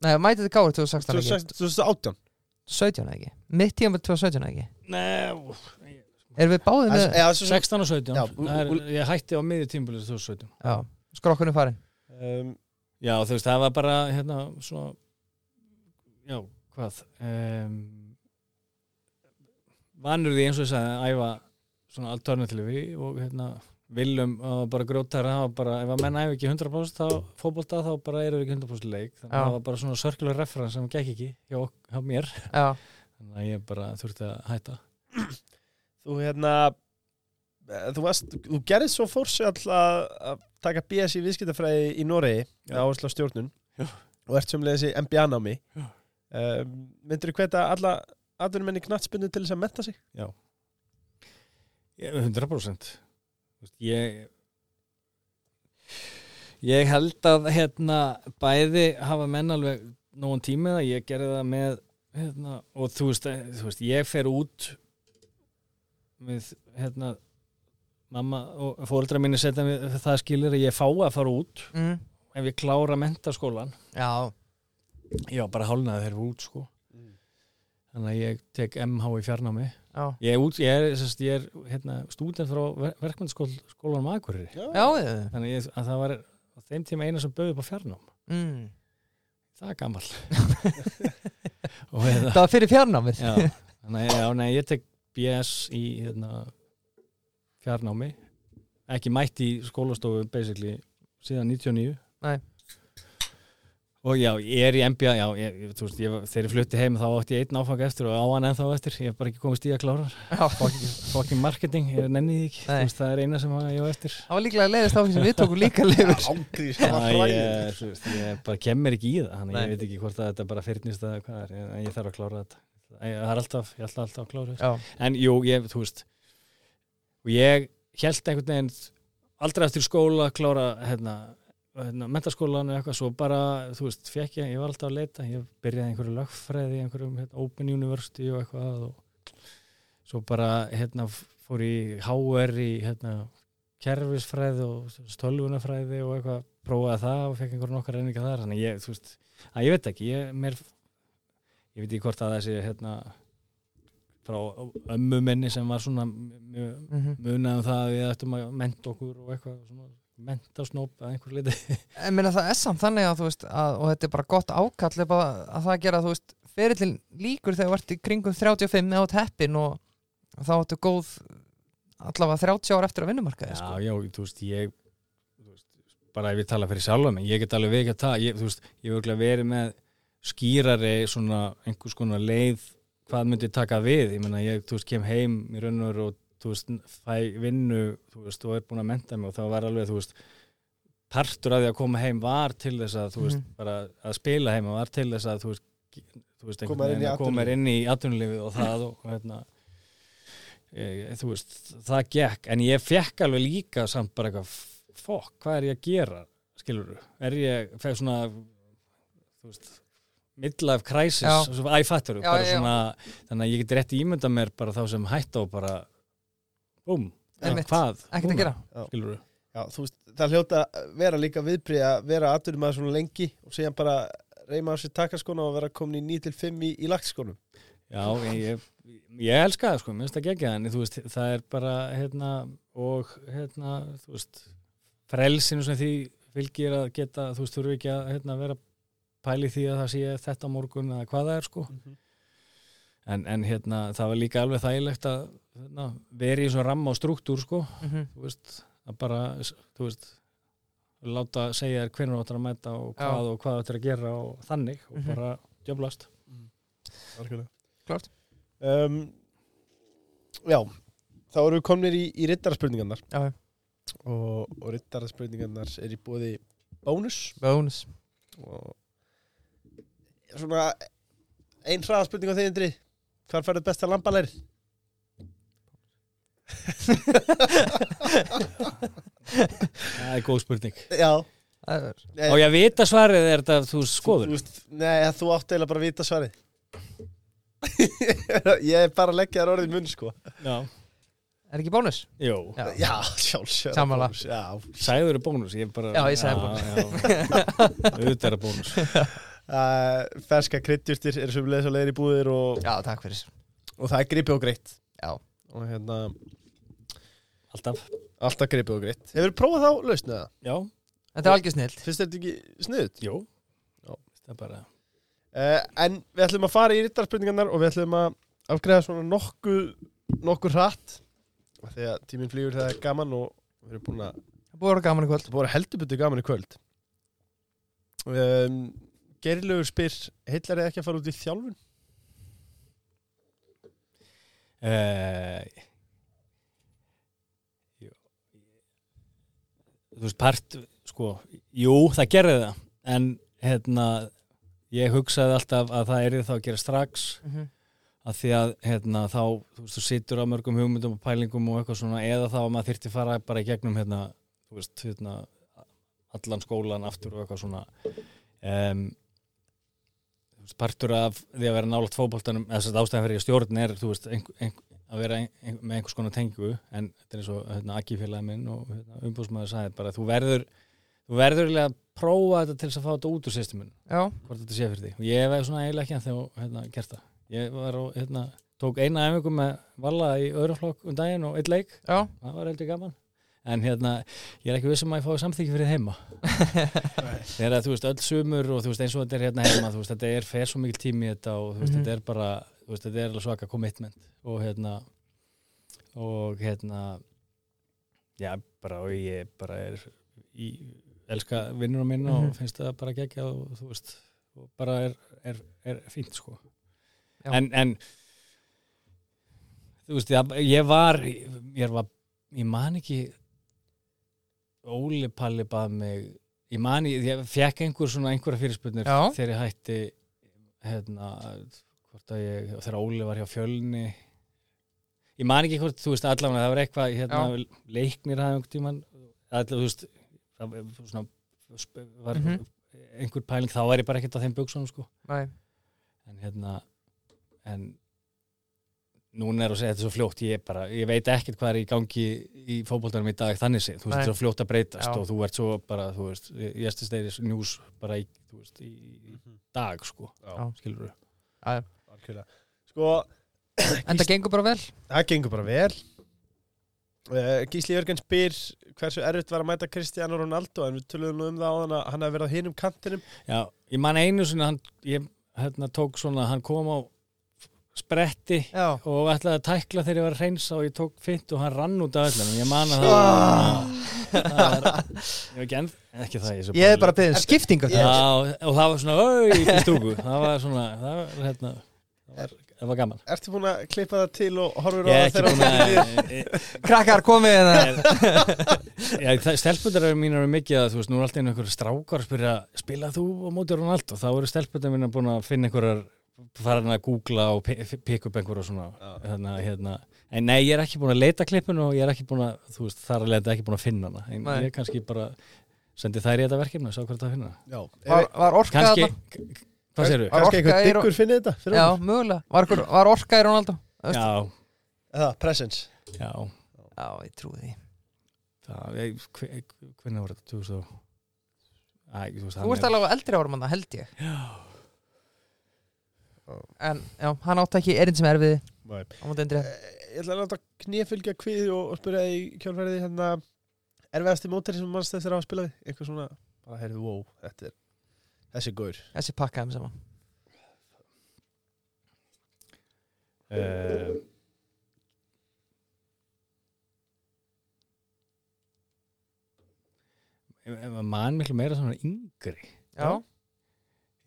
Nei, mætið þið gáður 2016 ekki? 2016 2018. 17 ekki? Mitt tíma með 2017 ekki? Nei, Erum við báðið með Eða, svo, 16 og 17 Já, Það er, úl- ég hætti á miðju tímbilið 2017 Já, skrokkunni farin um, Já, þú veist, það var bara hérna, svona já, hvað um, vanur því eins og sagði að æfa svona alternativi og hérna viljum að bara grótara það var bara, ef að menn æfi ekki 100% þá fótbolta þá bara eru ekki 100% leik. Þannig að það var bara svona circular reference sem gekk ekki hjá, hjá mér. Já, þannig að ég bara þurfti að hætta. Þú hérna, þú varst, þú gerðist svo fórsjall að, að taka BS í viðskiptafræði í Noregi, Já. á stjórnun, Já. og ert semlega þessi MBA-námi. Já. Um, myndur þú hveta alla atvinnumenni knattspunni til þess að metta sig? Ég- 100% Þú veist, ég ég held að hérna bæði hafa menn alveg nógun tímið að ég gerði það með hérna, og þú veist, eh, þú veist ég fer út með hérna mamma og fóreldra minni setja mig það skilir að ég fá að fara út mm. ef ég klára mentaskólan já, já bara hálnaði þeir út sko. Þannig að ég tek MH í fjarnámi. Já. Ég er, út, ég er, sest, ég er hérna, stúdent frá ver verkmyndaskólanum Akureyri. Já, já, þannig ég, að það var á þeim tíma eina sem bauði upp á fjarnám. Mm. það er gammal *laughs* og hérna, Það var fyrir fjarnámið. Já, þannig að já, nei, ég tek BS í hérna, fjarnámi. Ekki mætt í skólastofu basically síðan 99 Nei. og já, ég er í MBA já, ég, þú veist, ég, þegar ég flutti heim þá átti ég einn áfang eftir og á hann ennþá eftir. Ég hef bara ekki komist í að klára. Fucking marketing, ég nenni því ekki. Veist, það er eina sem ég á eftir. Það var líklega leiðist á því sem við tókum líka leiður ég, ég bara kemur ekki í það þannig ég veit ekki hvort að þetta bara fyrnist eða hvað er, en ég þarf að klára þetta. Ég- það er alltaf, ég er alltaf, alltaf að klára þetta. En jú, ég, þú veist og ég held einhvern veginn aldrei eftir skóla klára hérna, hérna mentaskólan eða eitthvað. Svo bara, þú veist, fekk ég ég var alltaf að leita, ég byrjaði einhverju lögfræði í einhverjum hérna, Open University og eitthvað og svo bara hérna fór í HR í hérna kerfisfræði og stölvunafræði og eitthvað, prófaði það og fekk einhverjum okkar reyninga þar, þannig ég, þú veist að ég veit ekki, ég, mér ég veit ekki hvort að þessi hérna frá ömmu minni sem var svona mjög mhm. munað um það að við ættum að menta okkur og eitthvað svona mentasnóp að einhver liti. *laughs* En minna það er samt þannig að þú veist að, og þetta er bara gott ákall bara að það gera þú veist ferillin líkur þegar þú ert í kringum 35 á teppin og þá áttu góð allavega 30 ár eftir að vinnumarkaði já, sko. já, þú veist, ég þú veist, bara ef ég tala fyrir sjálfa mig ég get alveg ekki að það, ég, þú veist ég hef örugglega verið með skýrari svona einhvers konar leið hvað myndi taka við, ég meina ég, veist, kem heim í raun og veru og fæ vinnu, veist, og er búin að menta mig og það var alveg, veist partur af því að koma heim var til þess að Mhm. bara að spila heim var til þess að þú veist, þú veist Koma inn að þér inn í atvinnulífið og það og, og hérna ég, þú veist, það gekk. En ég fekk alveg líka samt bara eitthvað fokk, hvað er ég að gera? Skilur er ég, fekk svona þú veist midlife crisis, æfattur þannig að ég get rétt ímynda mér bara þá sem hætta og bara búm, hvað? Ekkert að gera. Skilur Já, þú veist, það hljóta að vera líka viðbrið að vera aðdurum að svona lengi og síðan bara reyma á sér takaskona og vera komin í 9 til 5 í, í lagtskónum. Já, ég, ég, ég elska það sko, mér finnst það gegja en þú veist, það er bara hérna, og hérna, þú veist frelsinu sem því fylgir að geta, þú veist, þurfi ekki að hérna, vera pæli því að það sé þetta morgun eða hvað það er sko en, en hérna, það var líka alveg þægilegt að hérna, vera í svona ramma og struktúr sko Mhm. þú veist, að bara, þú veist láta segja þér hvernig þú ættir að mæta og hvað og hvað þú ættir að gera og þannig og Mhm. bara djöblast Algjörlega. Klárt. um, Já, þá erum við komnir í, í rittaraspurningarnar Já, já. og, og rittaraspurningarnar er í bóði bónus Bónus og svona ein hraðaspurning á þeir Indri. Hvar færðu besta lambalæri? það er góð spurning. Já. Er- og ég vita svarið er þetta þú skoður þú, Nei, þú átt eiginlega bara að vita svarið. *laughs* Ég er bara að leggja þér orðið í munn sko. Já, Er ekki bónus? jú, Já. Já, sjálfsög Sammála. Já, sæður er bónus ég bara, Já, ég sagði bónus. já, auðvitað er það bónus *laughs* uh, ferska kryddjurtir eru sem leiðis að leiðir í búðir og, Já, takk fyrir. og það er gripið og greitt. Já. og hérna alltaf, alltaf gripið og greitt. Hefur prófað þá lausnið það? já, Þetta er algjör snill. Finnst þetta ekki sniðut? jú. Já. það er bara Uh, en við ætlum að fara í rittarspurningarnar og við ætlum að afgreða svona nokkuð nokkuð hratt af því að tíminn flýgur þegar það er gaman og við erum búin að Það búið að vera gaman í kvöld það Geirlaugur spyr heillar eða ekki að fara út í þjálfun? uh, þú veist part sko, jú það gerði það en hérna ég hugsaði alltaf að það er þá að gera strax Mhm. að því að hérna, þá, þú veist, þú situr á mörgum hugmyndum og pælingum og eitthvað svona eða þá að maður þyrfti fara bara í gegnum hérna, þú veist, hérna allan skólan aftur og eitthvað svona um, partur af því að vera nálægt fótboltanum þess að ástæðan fyrir stjórn er veist, einhver, einhver, að vera ein, ein, með einhvers konar tengu en þetta er eins og hérna, Akifélagi minn og hérna, umbúsmaður sagði bara þú verður þú verður að prófa þetta til þess að fá þetta út úr systemun hvort þetta sé fyrir því og ég hef svona eiginlega ekki en þegar hérna, gert það. Ég var og hérna, tók eina æfingu með Valla í öðru flokk um daginn og eitt leik, já, það var heldur gaman en hérna, ég er ekki vissum að ég fái samþykki fyrir heima *laughs* þegar að þú veist, öll sumur og þú veist eins og þetta er hérna heima, þú veist, þetta er fer svo mikil tími þetta og þú veist, Mhm. þetta er bara þú veist, þetta er alveg svaka commitment og hérna og hérna já, bara og ég bara er í, elska vinnur minn og Mhm. finnst það bara gegja og þú veist, og bara er, er, er fínt sko Já. en, en þú veist, ég, ég var ég var, ég man ekki Óli Palli bað mig ég man, ég, fekk einhver svona einhverja fyrirspurnir Já. þegar ég hætti hérna ég, þegar Óli var hjá fjölni ég man ekki hvort, þú veist, allavega það var eitthvað, hérna, leiknir hafði einhvern tímann allavega, þú veist það var svona var Mhm. einhver pæling, þá var ég bara ekkert á þeim buksunum sko næ en hérna en núna er að segja þetta er svo fljótt ég, bara, ég veit ekkert hvað er í gangi í fótboltanum í dag þannig sé, þú veist, þetta er svo fljótt að breytast Já. og þú ert svo bara, þú veist yesterday news bara í, veist, í, í dag sko, Já. skilur þú Sko, *clears throat* En það gengur bara vel. Það gengur bara vel. Uh, Gísli Jörgen spyr hversu erfitt var að mæta Cristiano Ronaldo en við töluðum nú um það áðan að hann hafi verið á hinum kantinum. Já, ég man einu sinni hann, ég hérna, tók svona, hann kom á spretti Já. og ætlaði að tækla þegar ég var að reynsa og ég tók fint og hann rann út af öllum ég man að það Ah. það var, ég var ekki, enn, ekki það ég, Ég hef bara beðið um skiptingu. Já, og það var svona það var svona það var, hérna, það var, það var gaman. Ertu búin að klippa það til og horfur á ég er það þegar að Krakkar komið hérna. Stelpundar mínar eru mikið að þú veist, nú er alltaf einhverjum strákar að spyrja spila þú á móti Ronaldo? Þá eru stelpundar mínar búin að finna einhverjar fara hann að googla og pikka upp einhverja svona hérna, hérna. en nei, ég er ekki búin að leita klippun og ég er ekki búin að, þú veist, þar að leita ekki búin að finna hana en Nei. ég kannski bara sendi þær í þetta verkefni og sá hvað það finna Já, Var, var orka kannski, þarna? hvað? Var kannski einhver diggur finnið þetta fyrir Já, okkur? mögulega Var, var orka í Ronaldo? Veistu? Já, Eða, presence já Já, ég trúi því það, ég, hve- hvernig var þetta? 2000 og Æ, þú veist, Þú ert alveg eldri árum hann, held ég Já, En já, hann átti ekki erinn sem er við Nei. á móti endri Eh, Ég ætla að láta knífylgja kviði og, og spyrja í kjálfærið hérna erfiðasti mótari sem mannst eftir að hafa spilað við? Eitthvað svona, bara heyrðu, wow, þetta er þessi góður Þessi pakkaðum saman. Uh, ef maður man miklu meira svona yngri. Já,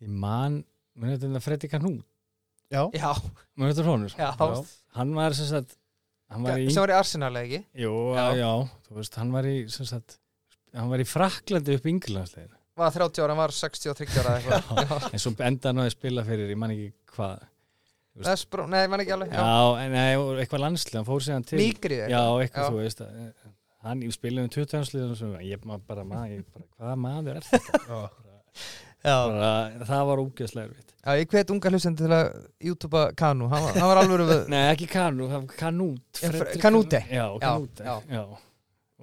ég man, mér þetta Freddy Kanút Já, já, mér þetta Hrónur já, hann var sem sagt hann var í, sem var í Arsenal ekki? Jú, Já. já. já. Þú veist, hann var í sem sagt, hann var í Fraklandi upp yngirlandslegir Var 30 ára, hann var 63 ára eða eitthvað. *laughs* Já. en svo enda hann að spila fyrir, ég man ekki hvað. Þess bró, nei, man ekki alveg já, en nei, eitthvað landslið, hann fór síðan til Mígrið já, eitthvað Já. þú veist að, hann í spilinu 20 ánsliðum sem ég bara, maður, ég bara hvaða maður er þetta? Já. Já, bara, það var úgeðslega erfitt já ég hvet unga hlustendur til að YouTube Kanu, hann var, hann var alveg við *laughs* nei, ekki var kanút Já, Fredrik- Kanúte. já, kanúte já. já.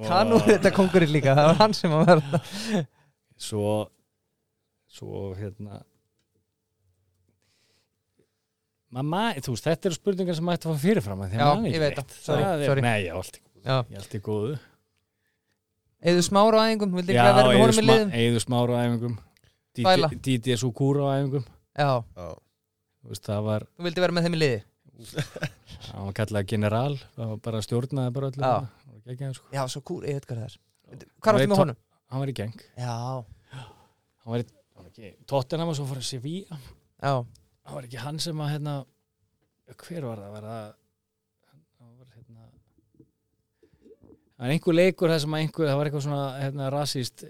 Og- Kanu, þetta kongurinn líka, það var hann sem að verða svo svo hérna mamma, þú veist, þetta eru spurningar sem mætti að fá fyrirfram að því að Já, ég veit. Sorry, er- sorry. nei, ég er allt í Já, er í góðu eða smára á æfingum, vildi já, ekki vera með Eiður honum í liðum Eiður smára á æfingum Þvæla. Díti Sukúra á æfingum Já, Já. Þú veist, það var, þú vildi vera með þeim í liði *laughs* það var kallað general það var bara stjórnaði bara öllu Já. þarna. Það var geggjað, sko. Já, svo kúr, ég veit hvað það er Hvað Hann er var þetta með honum? hann var í geng Já, hann var í, hann var ekki, Tottenham og svo fór að Sevilla já, það var ekki hann sem að hérna, hver var það var það það var hérna það var einhver leikur það sem að einhver, það var eitthvað svona hérna, rasist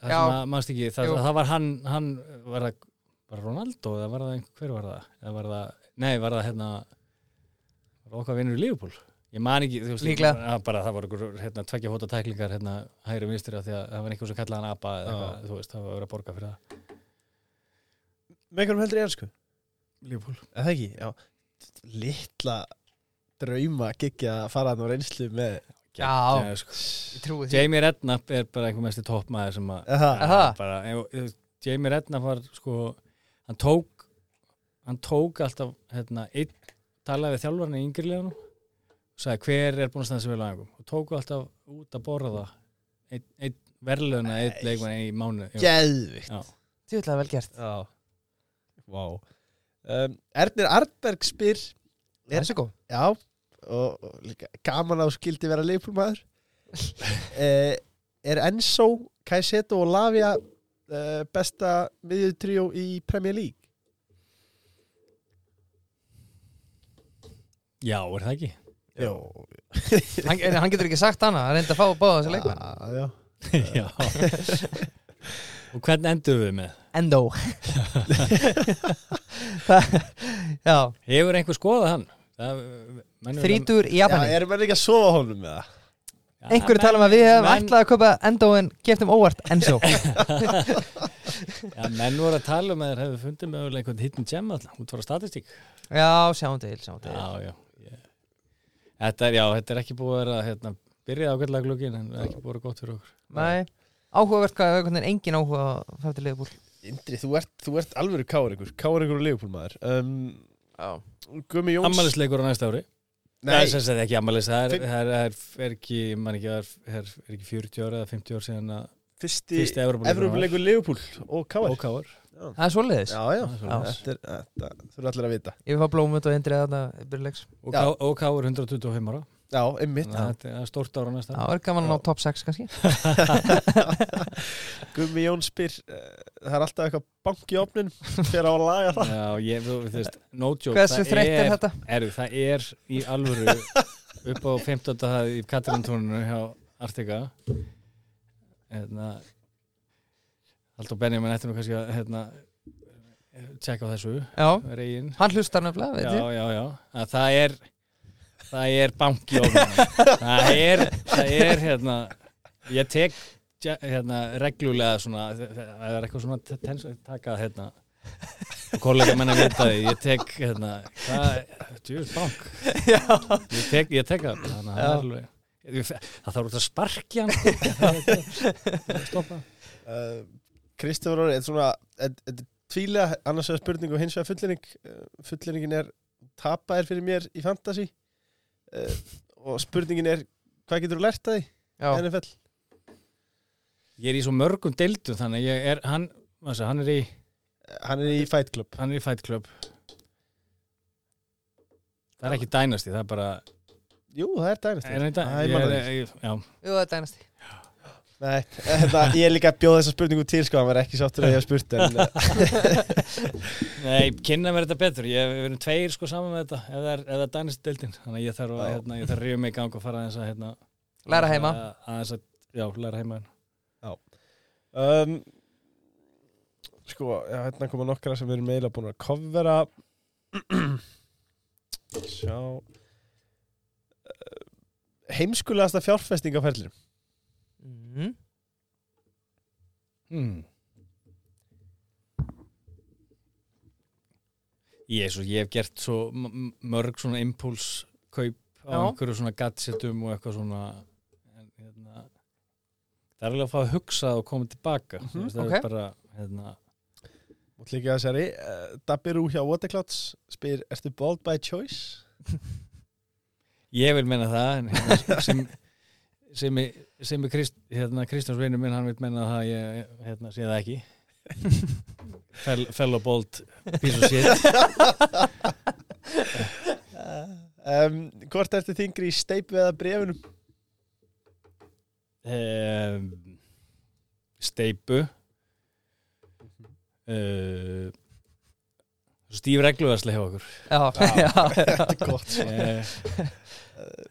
það Já. sem að, mannst ekki, það, það var hann, hann var það, var Ronaldo eða var það einhver, hver var það, eða var það nei, var það hérna var okkar vinnur í Liverpool? Ég man ekki, þú veist, Líklega. bara, bara það voru einhver, hérna, tveggja fóta tæklingar hérna, hægri vinstri af því að það var einhver sem kallaði hann apa eða eitthvað, þú veist, það var að vera að borga fyrir það. Með einhverjum heldur í ennsku Liverpool. Er það ekki? Já. Litla drauma geggja að fara á reynslu með Já. Sko. ég trúi því. Jamie Redknapp er bara einhver mesti toppmaður sem að bara, ef- Jamie Redknapp var sko, hann tók hann tók alltaf hérna, einn talaði við þjálfarni í yngirleganum og sagði hver er búin að standa sem vel á einhverjum? Og tóku alltaf út að borða einn ein, verðluna, einn Nei. leikmann í mánu veit það vel gert. Já. Vá. Um, Ernir Arnberg spyr Það er svo góð. Já og, og líka gaman að þú skildi vera leifbúlmaður uh, *laughs* Er Enzo, Caicedo og Lavia uh, besta miðjutrjó í Premier League? Já, er það ekki? Jó *laughs* hann, en hann getur ekki sagt hana, hann reyndi að fá báða þessi leikmenn Já, já *laughs* Já Og hvernig endur við með? Endo Það- Já, Hefur einhver skoðað hann? Menn- þrítur í Já, Japani erum við ekki að sofa honum með það? Einhverju tala um að við hefum menn- ætlað að kaupa Endo en geftum óvart Enzo Já, menn voru að tala um að þeir hefðu fundið mögulega einhvern hidden gem alltaf, út frá statistík. Já, sjáum til, sjáum til. Já, já Þetta er, já, þetta er ekki búið að vera hérna, byrjað ágætlega glugin en ekki búið að vera gott fyrir okkur. Nei, áhugavert hvað einhvern veginn engin áhuga að fara til liðbúl Indri, þú ert, þú ert alvöru káringur Káringur og leifbúlmaður um, Já Gumi Jóns Ammælisleikur á næsta ári. Nei, Nei, sem sagt ekki ammælis það er, það er, það er, er ekki, man ekki, það er, er ekki 40 ára eða 50 ára síðan að fyrsti Evrópuleikur Leifbúl og Káar og káar Það er svoleiðis? Já, já, Já, þetta, er, þetta þurfa allir að vita. Ég vil fá blómut og indrið þarna í byrjuleiks og, Já. Ká- og káar 125 ára Já, einmitt. Þannig að þetta er stórt ára næsta ári. Er gaman að ná top 6 kannski. *laughs* Gumi Jóns spyr uh, Það er alltaf eitthvað bank í opnin fyrir á að laga það. Já, ég, þú veist, no joke Hversu það þreytt er þetta? er, það er í alvöru *laughs* upp á 15. það í Katarintúninu hjá Artika. Hérna Haldur Benjamin ætti nú kannski að hérna tjekka á þessu Já, regin. Hann hlustar nefnilega, veit já, já, já, að það er það er banki það er, það er hérna ég tek hérna reglulega svona það er eitthvað svona tens, taka hérna kollega menn að vita því. Ég tek hérna hvað, djús bank. Ég tek, ég tek það þannig að það er alveg það þarf út að sparkja hann stoppa. Uh, Kristofur Orri, þetta er svona er tvílega, annars vegar spurning og hins vegar fullering uh, fullerningin er tapaðir fyrir mér í fantasy uh, og spurningin er hvað getur þú lært að því, NFL ég er í svo mörgum deildum þannig að ég er hann, massa, hann er í hann er í Fight Club. hann er í Fight Club. Það er ekki dænasti það er bara Jú, það er já, jú, það er dænasti Nei, þetta, ég er líka að bjóða þessa spurningu til sko, hann var ekki sáttur að ég hafa spurt en *laughs* Nei, kynna mér þetta betur. Ég við erum tveir sko saman með þetta ef það er, ef það er dænist deildin. Þannig að ég þarf að, Já. hérna, ég þarf að rífa mig í gang og fara aðeins að hérna, Læra heima. að, aðeins að, Já, læra heima. Um, Sko, já, hérna koma nokkra sem við erum meila búin að covera. Sjá. Heimskulegasta fjárfesting á ferlinum mm. Hmm. Ég, svo, ég hef gert svo mörg svona impulskaup á Já. einhverju svona gadgetum og eitthvað svona en, hérna, það er alveg að fá að hugsa og koma tilbaka Þú veist, það ok. er bara hérna, Og líka þessari uh, Dabirú hjá Waterclouds spyr, ertu bold by choice? *laughs* Ég vil menna það en hérna, sem, sem, er- sem er Krist, hérna, Kristjáns vinur minn hann vil menna það ég hérna, sé það ekki. *laughs* Fell, Fellow bold piece of shit. Um, Hvort ertu þingri í steipu eða brefunum? um, Steipu uh, Stíf regluvæsli hjá okkur. Já, já, *laughs* Þetta er gott uh,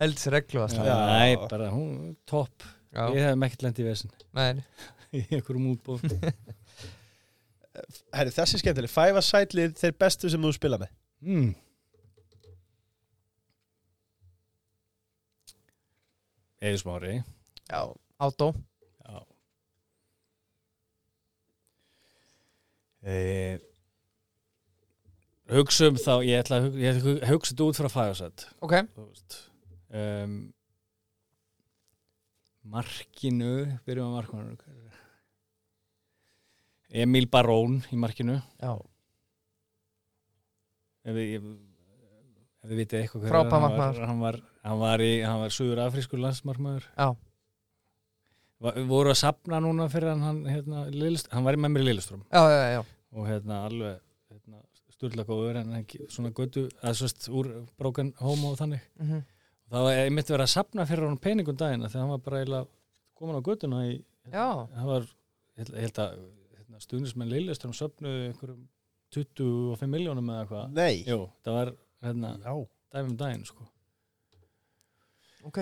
Elds reglu að Já. Nei, bara hún, topp. Já, Ég hef mekkert lent í vesin nei, *laughs* í einhverjum útbúð *laughs* Herri, þessi er skemmtileg. Five Aside lið þeir bestu sem þú spila með. Mm. Eður smári. Já, átó. Já. E, Hugsum þá Ég ætla að hugsa þetta út frá fæðarsett Ok, um, Markinu Byrjum að markinu Emil Barón í markinu já, ef við, ef, við vitið eitthvað var, markmaður. hann var, hann var, í, hann var suður afrískur landsmarkmaður Já. Va, voru að sapna núna fyrir hann hann, hérna, Lillist, hann var í í Lilleström já, já, já. og hérna alveg hérna, sturla góður en ekki svona götu að svist úr broken home og þannig Mm -hmm. Það var einmitt verið að sapna fyrir hann peningum daginn þegar hann var bara eiginlega komin á götuna í, Já. hann var ég held, ég að hérna, stuðnismenn Lilleström söpnuðu einhverjum 25 miljónum eða hvað Nei. Jú, það var hérna, Já. dæmum daginn sko. Ok,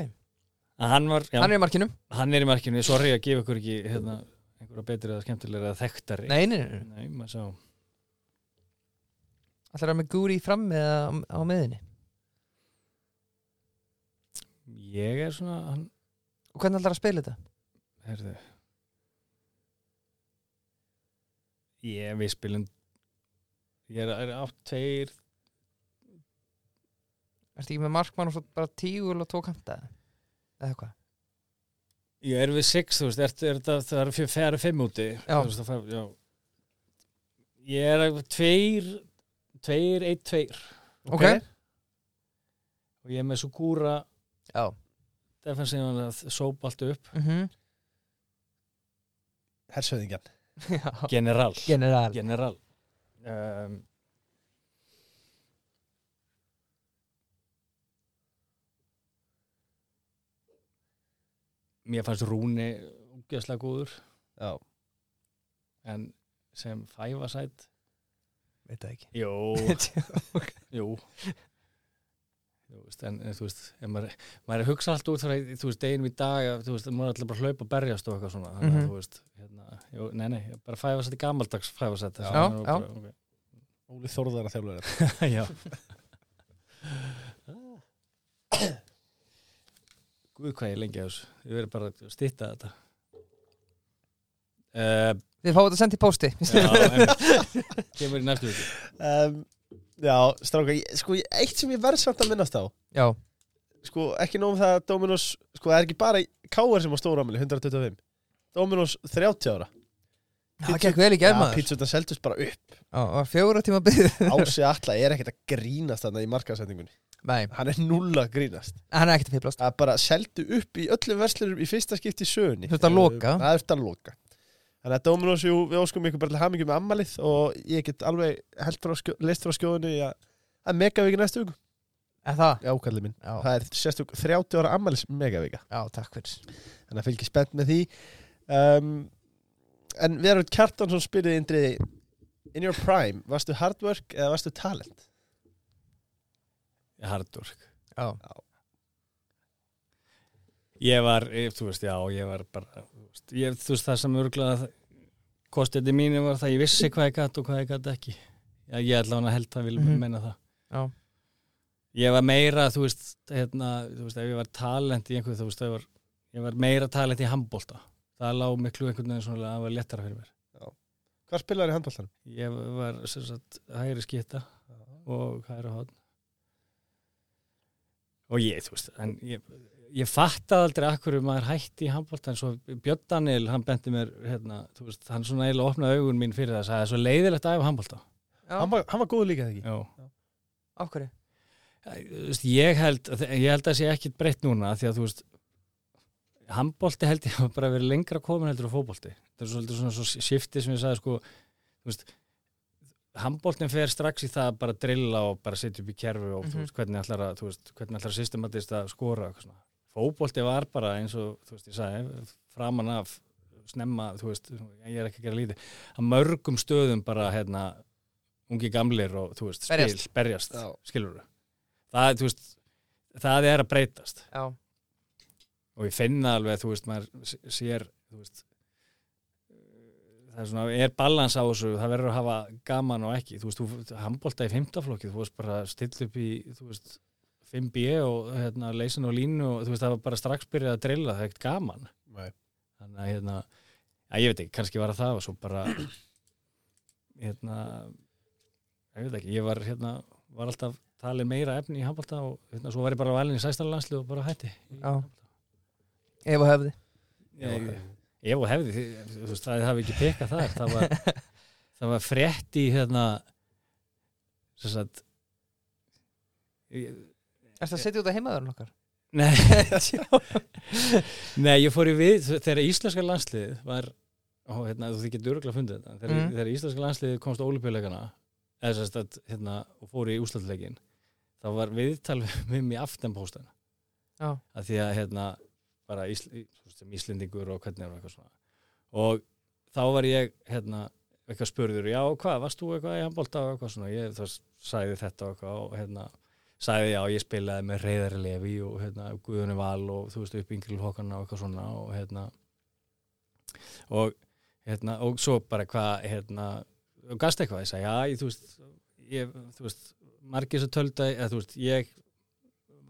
En hann var, já, hann er í markinu. Hann er í markinu. Sorry að gefa ykkur ekki hérna, einhverja betri eða skemmtilega eða þekktari. Nei, nei, nei, Nei, maður sá ætlar að með gúri fram eða á, á miðinni Ég er svona, hann, Og hvernig ætlar að spila þetta? herðu Ég, við spilum Ég er, er átt tveir Ertu ekki með markmann og svo bara tígul og tvo kanta eða hvað? Ég er við sex, þú veist, er, er, er, það er fjara fimm úti Já. Veist, það fær- já. Ég er að tveir tveir, eitt, tveir Ok, og ég er með Sukura já. Defensívan að sópa allt upp. Mm Hersöðingjan *laughs* Já, General. General. General. Um, Mér fannst Rúni úgeðslega góður. Já. En sem fæfasætt Veit það ekki. Jó, jú. *laughs* Þú veist, en, en þú veist maður, maður er að hugsa allt út frá þú veist, deginum í dag, að, þú veist, maður er alltaf bara að hlaupa og berjast og eitthvað svona, þannig að Mhm. þú veist hérna, jú, nei, nei, bara fæfasætt í Já, já. Óli Þórðar að þjálfur *laughs* Já. Guð hvað ég er lengi á þessu? Ég verður bara að stýtta þetta. Þið fáið þetta sendt í pósti. Já, einmitt. Kemur í næstu viku. *laughs* Um, Já, stráka, ég- sko, ég- eitt sem ég verð samt að minnast á. Já, Sko, ekki nóg um það að Dominos Sko, það er ekki bara K.R. sem á stóra ámæli, 125 Dominos 30 ára. Það gekk vel í germaður Pítsutan seldust bara upp. Já, var fjóra tíma byggð Ási Alla er ekkert að grínast þarna í markaðsendingunni Nei, Hann er null að grínast. Hann er ekkert að fýblast Það er bara seldu upp í öllum verslurum í fyrsta skipti í sögunni. Þurfti að loka. Það þurfti að loka Þannig að Dominos, jú, við óskum ykkur bara til hamingjum með ammalið og ég get alveg held frá list frá skjóðunni að það er megaviki næstu viku. En það? Já, kallið minn. Já, Það er sérstök 30 ára ammalis megavika já takk fyrir. Þannig að fylgja spennt með því. Um, En Verður Kjartansson spyrði Indriði In your prime, varstu hard work eða varstu talent? hardwork Já, ég var, ég, þú veist, já, ég var bara ég, þú veist það sem örgulega kostið mínu var það ég vissi hvað ég gætt og hvað ég gætt ekki. Já, ég ætla hann að held að vilja Mhm. menna það. Já, ég var meira, þú veist, hérna, þú veist ef ég var talent í einhverju, þú veist, ég var, ég var meira talent í handbólta það lág miklu einhvern veginn svona að það var lettara fyrir mér. Hvað spilaður í handbóltanum? ég var sem sagt hægri skita og hægri hótt og ég, þú veist en ég, ég fattaði aldrei akkur maður hætti í handbólta en svo Björn Daniel, hann benti mér hérna, þú veist, hann svona eiginlega opnaði augun mín fyrir það, það er svo leiðilegt að æfa handbólta já, Hann hann var góð líka þegar ekki? Já. Af hverju? Þú veist, ég held ég held að það sé ekkit breytt núna því að þú veist handbólti held ég að bara verið lengra komin heldur á fótbólti það er svolítið svona svo shifti sem ég sagði sko þú veist handbóltin fer strax í það að bara drilla og bara setja upp í kerfi og þú Mhm. veist hvernig ætlar að þú veist hvernig ætlar að systematist að skora fótbólti var bara eins og þú veist ég sagði framan af snemma þú veist ég er ekki að gera lítið að mörgum stöðum bara hérna ungi gamlir og þú veist spil, Berjast. berjast, Já. skilur það, þú veist, það er að breytast Já, og ég finna alveg, þú veist, maður sér, þú veist það er svona, er balans á þessu það verður að hafa gaman og ekki þú veist, þú handbólta í fimmtaflokki þú veist bara still upp í, þú veist 5B og hérna leysin og línu og þú veist, það var bara strax byrjað að drilla það er ekkert gaman. Nei. þannig að hérna, að ég veit ekki, kannski var það og svo bara hérna ég veit ekki, ég var hérna var alltaf talið meira efni í handbólta og hérna, svo var ég bara valin í sæstarlandslið og bara hætti. Já. ef og hefði. Ég, ef og hefði, þú veist, það hafi ekki pekað þar. Það var, *laughs* það var frétt í hérna sem sagt ég, Er það að setja út að heimaðurinn okkar? nei, *laughs* nei, ég fór í við þegar íslenska landslið var og hérna, þú þið getur örgulega fundið þetta þegar, Mhm. þegar íslenska landslið komst á olífjöleikana eða sagt, hérna, og fór í úslandleikin þá var viðtal *laughs* við mig aftenpóstan Já, að því að hérna bara Ísl, Íslendingur og hvernig er og eitthvað svona. Og þá var ég hérna eitthvað spurður, já hvað, varst þú eitthvað í handbólta og eitthvað svona, ég þá sagði þetta og eitthvað og hérna sagði já, ég spilaði með Reyðari Levi og hérna Guðunni Val og þú veist upp Ingrid Hókana og eitthvað svona og hérna og hérna og svo bara hvað hérna, og gast eitthvað, ég sagði já, ég, þú veist ég, þú veist, margir sem tölda eða þú veist, ég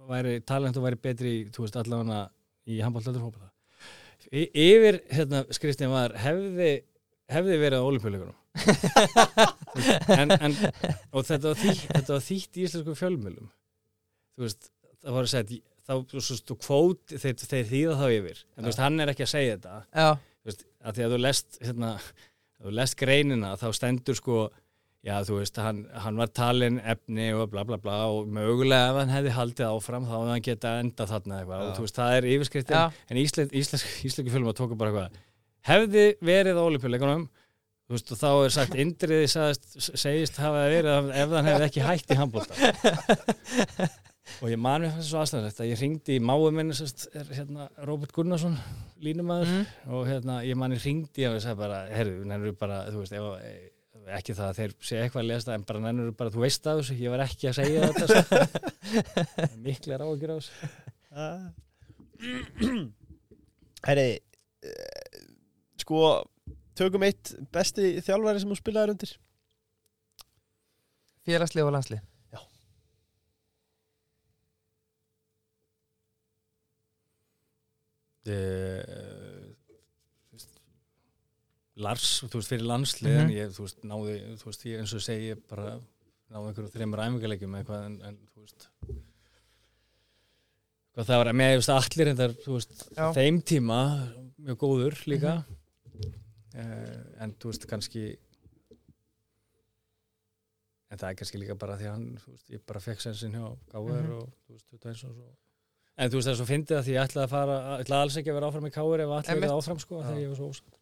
væri talent og væri betri, þú veist, allavega í handbóltaldur hópa það yfir, hérna, skriftin var hefði, hefði verið á olimpíuleikunum *laughs* en, en og þetta var þýtt í íslensku fjölmjölum þú veist, það var að segja þá, þú veist, þú kvót, þeir, þeir þýða þá yfir. En þú veist, hann er ekki að segja þetta. Já, þú veist, að því að þú lest hérna, þú lest greinina þá stendur sko já þú veist, hann, hann var talin efni og bla bla bla og mögulega ef hann hefði haldið áfram þá hefði hann geta enda þarna eitthvað. Og þú veist, það er yfirskriftin. En íslensk, íslensk, íslensku fjölum að tóka bara eitthvað hefði verið á olimpíuleikunum þú veist, og þá er sagt indriði segist hafa verið ef- hann hefði ekki hætt í handbólta *laughs* og ég man mér fannst svo aðstæðanlegt að ég ringdi í máu minni sérst, er hérna Róbert Gunnarsson línumæður. Mm, og hérna, ég manni hringdi og ég sagði bara, herru, nennur bara, þú veist, ef, ekki það að þeir segja eitthvað að lesa en bara nennur bara, þú veist það þessu, ég var ekki að segja þetta *laughs* miklar áhyggjur á þessu. *clears throat* Herri eh, Sko Tökum eitt besti þjálfæri sem þú spilaðir undir. Félagslið og landslið uh, Lars, þú veist, fyrir landslið en Mhm. ég, þú veist, náði, þú veist, ég eins og segi ég bara náði einhverju þreymur æfingarleikjum eitthvað en, en þú veist hvað það var að með, þú veist, allir þetta, þú veist, Já. þeim tíma mjög góður líka uh, en þú veist, kannski en það er kannski líka bara því að hann, þú veist, ég bara fekk sensin hjá Gáver Mhm. og þú veist, 21 og svo en þú veist, það er svo fyndið að því ég ætlaði að fara ég ætlaði alls ekki að vera áfram í Káver ef allir Einmitt. verið áfram sko, þegar ég var svo ósatt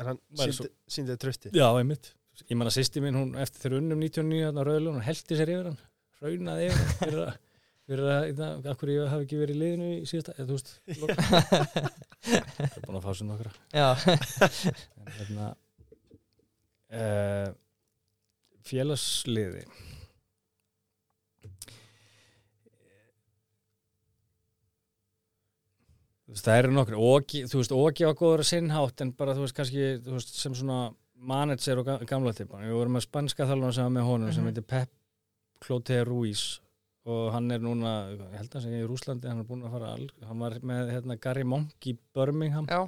En hann Væri síndi, síndi trösti Já, einmitt. Ég manna sýsti mín, hún eftir þegar unnum 99 hérna á Rauðlun, hún heldi sér yfir hann, raunaði yfir hann fyrir að, fyrir að, að, að hverju ég hafi ekki verið í liðinu í síðasta, eða þú veist ég er búin að fá sér nokkra. Já, en hérna uh, félagsliði Þú veist, það eru nokkur Ógi, þú veist, Ógi var góður að sinnhátt en bara, þú veist, kannski þú veist, sem svona manager og ga- gamla tippan við vorum með spanska þalvana sem var með honum sem Mhm. heitir Pep Clote Ruiz. Og hann er núna, ég held að hann sé í Rúslandi hann er búin að fara, al- hann var með hérna, Gary Monk í Birmingham. Já,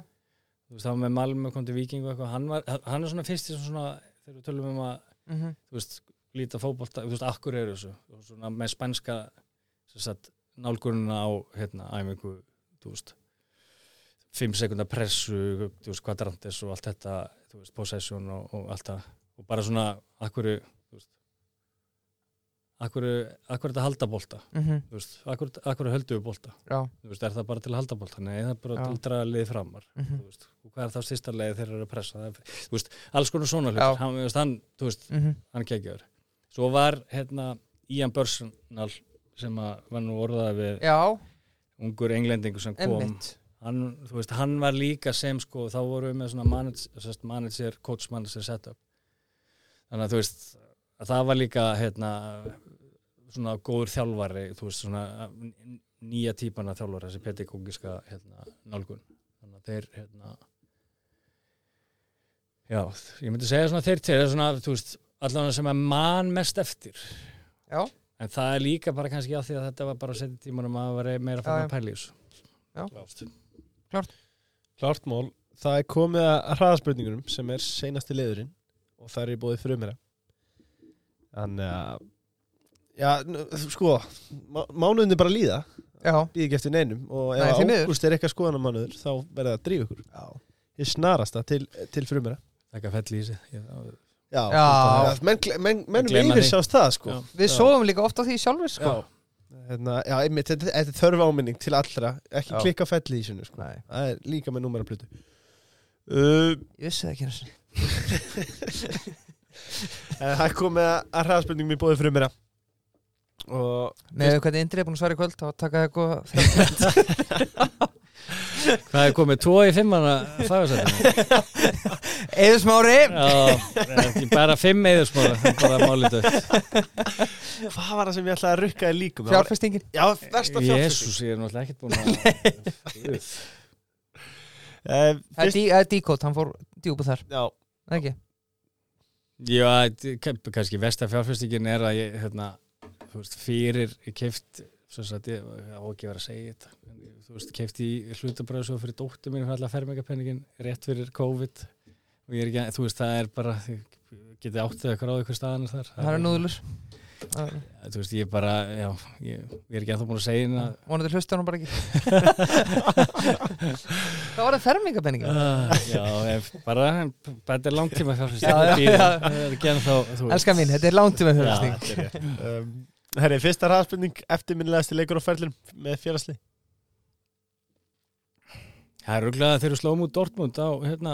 þú veist, það var með Malmö, kom til Viking og eitthvað, hann, var, hann er svona fyrst í svona, þegar við tölum um að, mhm, þú veist, líta fótbolta, þú veist, akkur eru þessu, svona með spænska, sem sagt, nálgununa á, hérna, æfingu, þú veist, fimm sekundar pressu, kvadrantes og allt þetta, veist, possession og, og allt það, og bara svona, akkur, akkur, þetta halda bolta, mhm, þú veist, akkur, höldu við veist, er það bara til að halda bolta, nei, það er bara Já. til að draga liðið framar, þú veist, og hvað er það styrsta leið þegar þeir eru að pressa? Það, er- veist, alls konar svona hlut, hann, hann, veist, mhm, hann kekkjaður. Svo var, hérna, Ian Börsnal sem að var nú orðað við já, ungur englendingur sem kom, emmitt, hann, þú veist, hann var líka sem, sko, þá vorum við með svona manager, manager coach manager setup, þannig að þú veist, að það var líka, hérna, svona góður þjálfari, þú veist, svona nýja típana þjálfari, þessi pedagógiska, hérna, nálgun, þannig að þeir, hérna, já, ég myndi segja svona þeir til, svona, þú veist, allan sem að man mest eftir, já, en það er líka bara kannski af því að þetta var bara setjum tímanum að vera meira fann að pæla í þessu. Já. Klárt. Mál, það er komið að hraðaspurningunum sem er seinasti liðurinn og það er í bóðið frumera Þannig að Já, sko má, mánuðin er bara að líða. Já, býð ekki eftir neinum og ef ágúst er eitthvað skoðanamánuður þá verður það að drífa ykkur. Já, Ég snarasta til, til frumera Þakka fell í sig. Ég- Já, Já. menn, menn, menn Gleyma yfir því. sjást það sko. Já. við sofum líka ofta því sjálfur, sko, Já, hérna, já einmitt, þetta, þetta er þörf áminning til allra ekki Já. klikka felli í sinu sko. nei, það er líka með númeraplötu uh, ég vissi það ekki einu sinni. *laughs* *laughs* en Það er komið að, að hraðaspurningum í bóðið frumera og með hvernig Indri er búin að svara í kvöld þá taka það góða *laughs* Hvað er komið? Tvo í fimmana fagasætinu? Eður smári Já, ekki bara fimm eðursmára, bara málið dött. hvað var það sem ég ætlaði að rukka í líkum? Það var- fjárfestingin Já, versta fjárfesting Jésús, ég er náttúrulega ekkert búin að... Uh, *laughs* Það er fyrst, dí- það er díkót, hann fór djúpa þar Já, Það ekki? Já, kannski versta fjárfestingin er að ég, hérna, þú veist, fyrir keift, svo að ég á ekki að vera að segja þetta, þú veist, keift í hlutabröðu svo fyrir dóttur mín fyrir alla fermingapenningin rétt fyrir COVID. Og ég er ekki, þú veist, það er bara, getið áttið eitthvað á eitthvað staðan þar. Það eru núðlur. Þú veist, ég bara, já, ég, ég er ekki ennþá búin að segja hérna Vonandi hlusta hann bara ekki. *laughs* Hvað var það fermingapenninga? Uh, já, ef, bara þetta er langtíma fjárfæsting er. Elskar mín, þetta er langtíma Já, er um, Herri, fyrsta hraðaspurning eftirminnilegasti leikur á ferlum með félagsli Það er rúglega þegar við slóum út Dortmund á, hérna,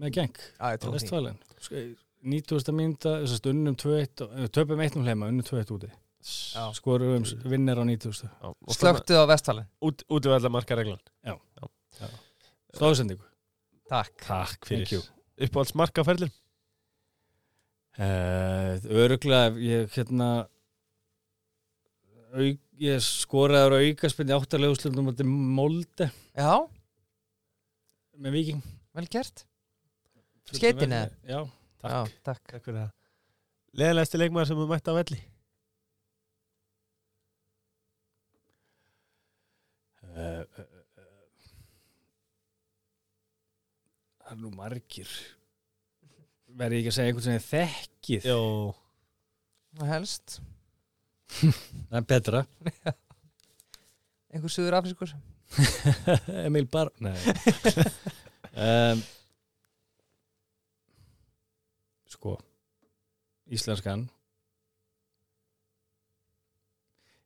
með geng því. Vestfælen 90. mínúta, þess að unnum 2-1 og- eh, töpum 1 heima, unnum 2-1 úti. Skorum vinnir á 90. Já, og Slöktu á vestfalin út, útvæðla marka reglan Stóðsendingu. Takk. Takk. Uppáhalds marka á ferlum uh, Öruglega, ég hérna auk, ég skoraði á aukaspinni áttalegu slundum á Molde. Já, með Viking vel gert. Skeytin eða? Já, Já, takk. Takk fyrir það. Leðilegasti leikmaður sem þú mætti á velli? Uh, uh, uh, Það er nú margir. Verði ég ekki að segja einhvern sem er þekkið? Jó. Og helst Það er betra. *laughs* Einhver suður afriskur *laughs* Emil Bar Nei. *laughs* Um, Sko Íslenskan.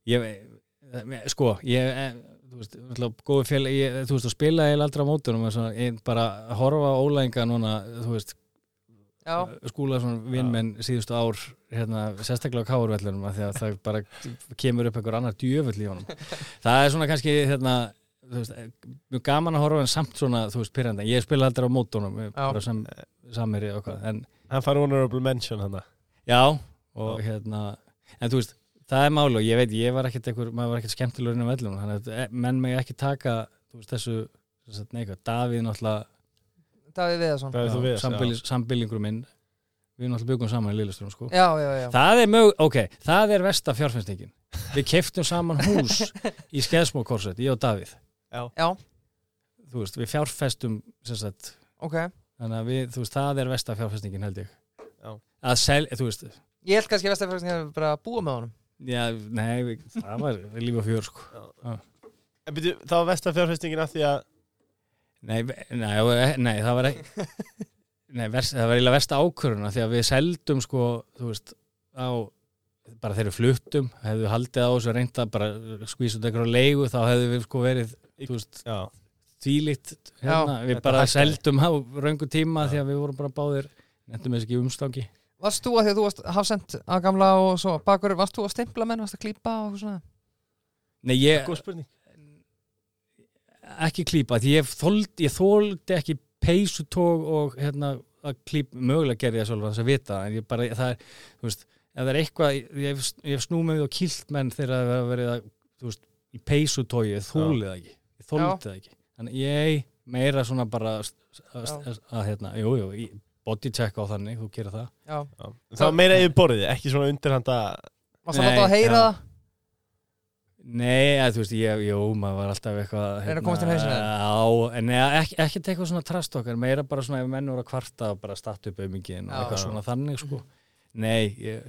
Ég Sko Ég eh, Þú veist, góði fél ég, Þú veist, að spila ég aldrei á mótunum bara horfa ólæðinga núna Þú veist Já, Skúlason vinnmenn síðustu ár hérna, sérstaklega á káurvellunum af því að það bara kemur upp einhver annar djöfull í honum. *laughs* Það er svona kannski hérna, veist, mjög gaman að horfa en samt svona, þú veist, pyrranda ég spila aldrei á mótunum, bara sam, samiri og hvað, en Hann fær honorable mention hann já og hérna, en þú veist það er máli og ég veit, ég var ekkert einhver, maður var ekkert skemmtilegur inn á vellunum, að eh, menn mig ekki taka, veist, þessu þess að neika, Davíð náttúrulega Davíð Viðarsson. Já. sambýlingur minn. Við náttúrulega byggum saman í Lilleström sko. Já, já, já. Það er mög, ok, það er versta fjárfæstingin við keftum saman hús í Skeðsmókorset, ég og Davíð. Já, þú veist, við fjárfestum sem sagt, ok. þannig að við, þú veist, það er versta fjárfestingin held ég. Já. að sel, þú veist Ég held kannski að Vestafjörðin hefur bara búið með honum. Já, nei, við, það var líf og fjör sko. En byrju, þá var vesta fjárfestingin að því að nei, nei, nei, nei, það var ekki *laughs* nei, verst, það var eiginlega versta ákvöruna því að við seldum sko, þú veist, á bara þegar við fluttum, hefðu haldið á þessu reynda bara skvísut eitthvað á leigu þá hefðu við sko verið, þú veist Já, þvílíkt hérna, við þetta bara seldum á röngu tíma Já. því að við vorum bara báðir nefndum þess ekki umstangi. Varst þú að því að þú varst hafsend að gamla og svo bakur, varst þú að stimpla menn, varst að klípa og svona? Nei, ég, ekki klípa því ég þóldi, ég þóldi ekki peysutóg og hérna að klíp, mögulega gerði ég það svolítið að vita en ég bara, það er, þú veist ef það er eitthvað, ég hef, ég hef snúið við og kilt menn þegar það hefur verið að, þú veist í peysutógi, ég þólið það ekki ég þóldi það ekki, þannig ég meira svona bara að, hérna, jú, jú, body check á þannig, þú gerir það. Já, Já. Það var meira yfir borðið, ekki svona undirhanda varst að Nei, láta að heyra það Nei, að, þú veist, ég, jú, maður var alltaf eitthvað hérna, Reyna að komast inn í hausinn, Já, en ekki, ekkert eitthvað svona trast okkar meira bara svona ef menn voru að kvarta og bara starta upp auðmingin og eitthvað svona þannig sko. Nei, ég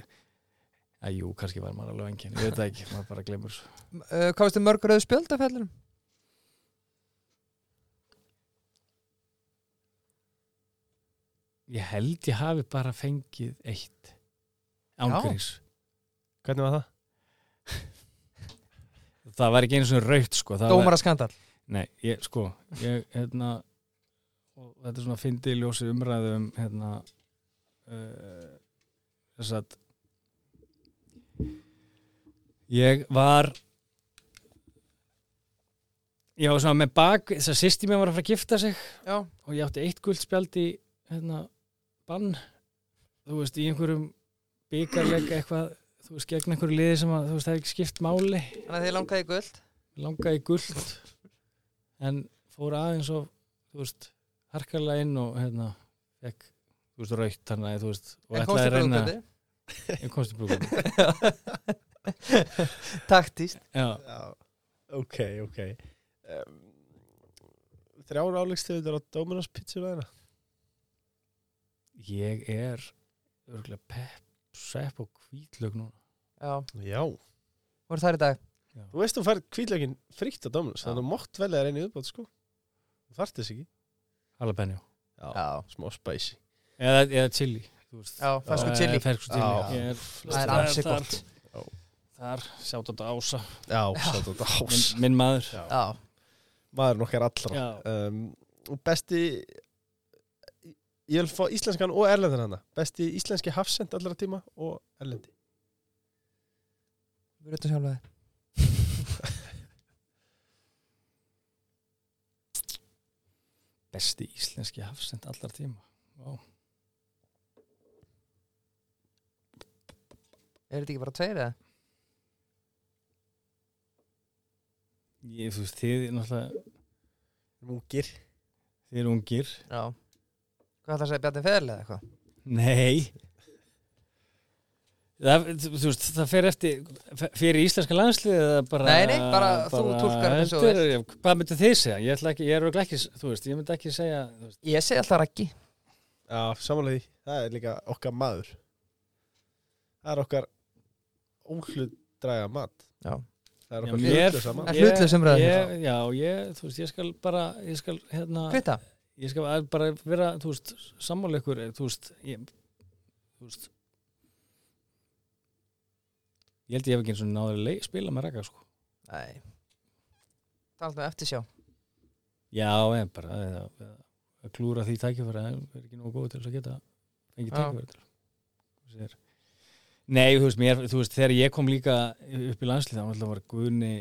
að, Jú, kannski var maður alveg engin, ég veit ekki maður bara glemur svo uh, Hvað veistu mörg rauð spjöld af fellinum? Ég held ég hafi bara fengið eitt ángurins Hvernig var það? Það var ekki einu svona raukt sko Dómara skandal Nei, ég, sko, ég, hérna og þetta er svona fyndi í ljósi umræðu um, hérna uh, þess að ég var ég var svona með bak þess að sýsti mér var að fara að gifta sig Já, og ég átti eitt guldspjald í hérna, bann. Þú veist, í einhverjum byggarleik eitthvað, þú veist, gegn einhverju liði sem að, þú veist, það er ekki skipt máli. Þannig að þið langaði í guld langaði í guld en fór aðeins og þú veist, harkarlega inn og hérna, fekk þú veist, raukt þannig að þú veist, og ætlaði að reyna en komstu brúðkaupi *laughs* Taktíst já, Já, ok, ok. Um, Þrjára áleikstöður á Dominos pizzavæðina? Ég er örgulega pepp, sepp og hvítlög núna. Já, Já, voru þær í dag? Þú veist þú fær kvíðlegin frítt á Dominos Já. þannig að þú mátt velja þér einu uppátt sko. Þú þarft þess ekki. Jalapeno Já, Já. smá spicy. Eða, eða chili þú veist. Já, fersku Eh, chili. fersku chili. Já. Ég er, Það er ansi þar- gott. Þar, sjátt þetta ása. Já, sátt þetta ás minn, minn maður. Já. Já, Maður nokkar allra. Já, um, og Besti Ég vil fá íslenskan og erlendan hana. Besti íslenski hafsend allra tíma og erlendi. Við þetta sjálf þið *laughs* besti íslenski hafsend allar tíma. Vá. Er þetta ekki bara tveir eða? ég, þú veist, þið náttúrulega Mungir þið eru ungir. Já Hvað ætlar að segja Bjarni Feðli eða eitthvað? Nei Það, þú þú veist, það fer eftir fyrir íslenska landslið eða bara Nei, nei, bara þú og þú heldur, Hvað myndir þið segja? Ég, ætla ekki, ég er ekki, þú veist, ég myndi ekki segja Ég segi alltaf Raggi Já, samanlega því, það er líka okkar maður Það er okkar óhlutdræga mat Já. Það er okkar mér- hlutlega saman En hlutlaus umræða ég, hérna. Já, ég, þú veist, ég skal bara ég skal, hérna Hvita? Ég skal bara vera, þú veist, sammála ykkur þú veist, ég þú veist ég held ég hef ekki eins og náður spila með raka, sko Nei alltaf eftir sjá Já, en bara eða, að klúra því tækifæri en er ekki nógu góð til þess að geta engin Já. tækifæri til sér. Nei, þú veist, mér, þú veist, þegar ég kom líka upp í landslið, þá var Guðni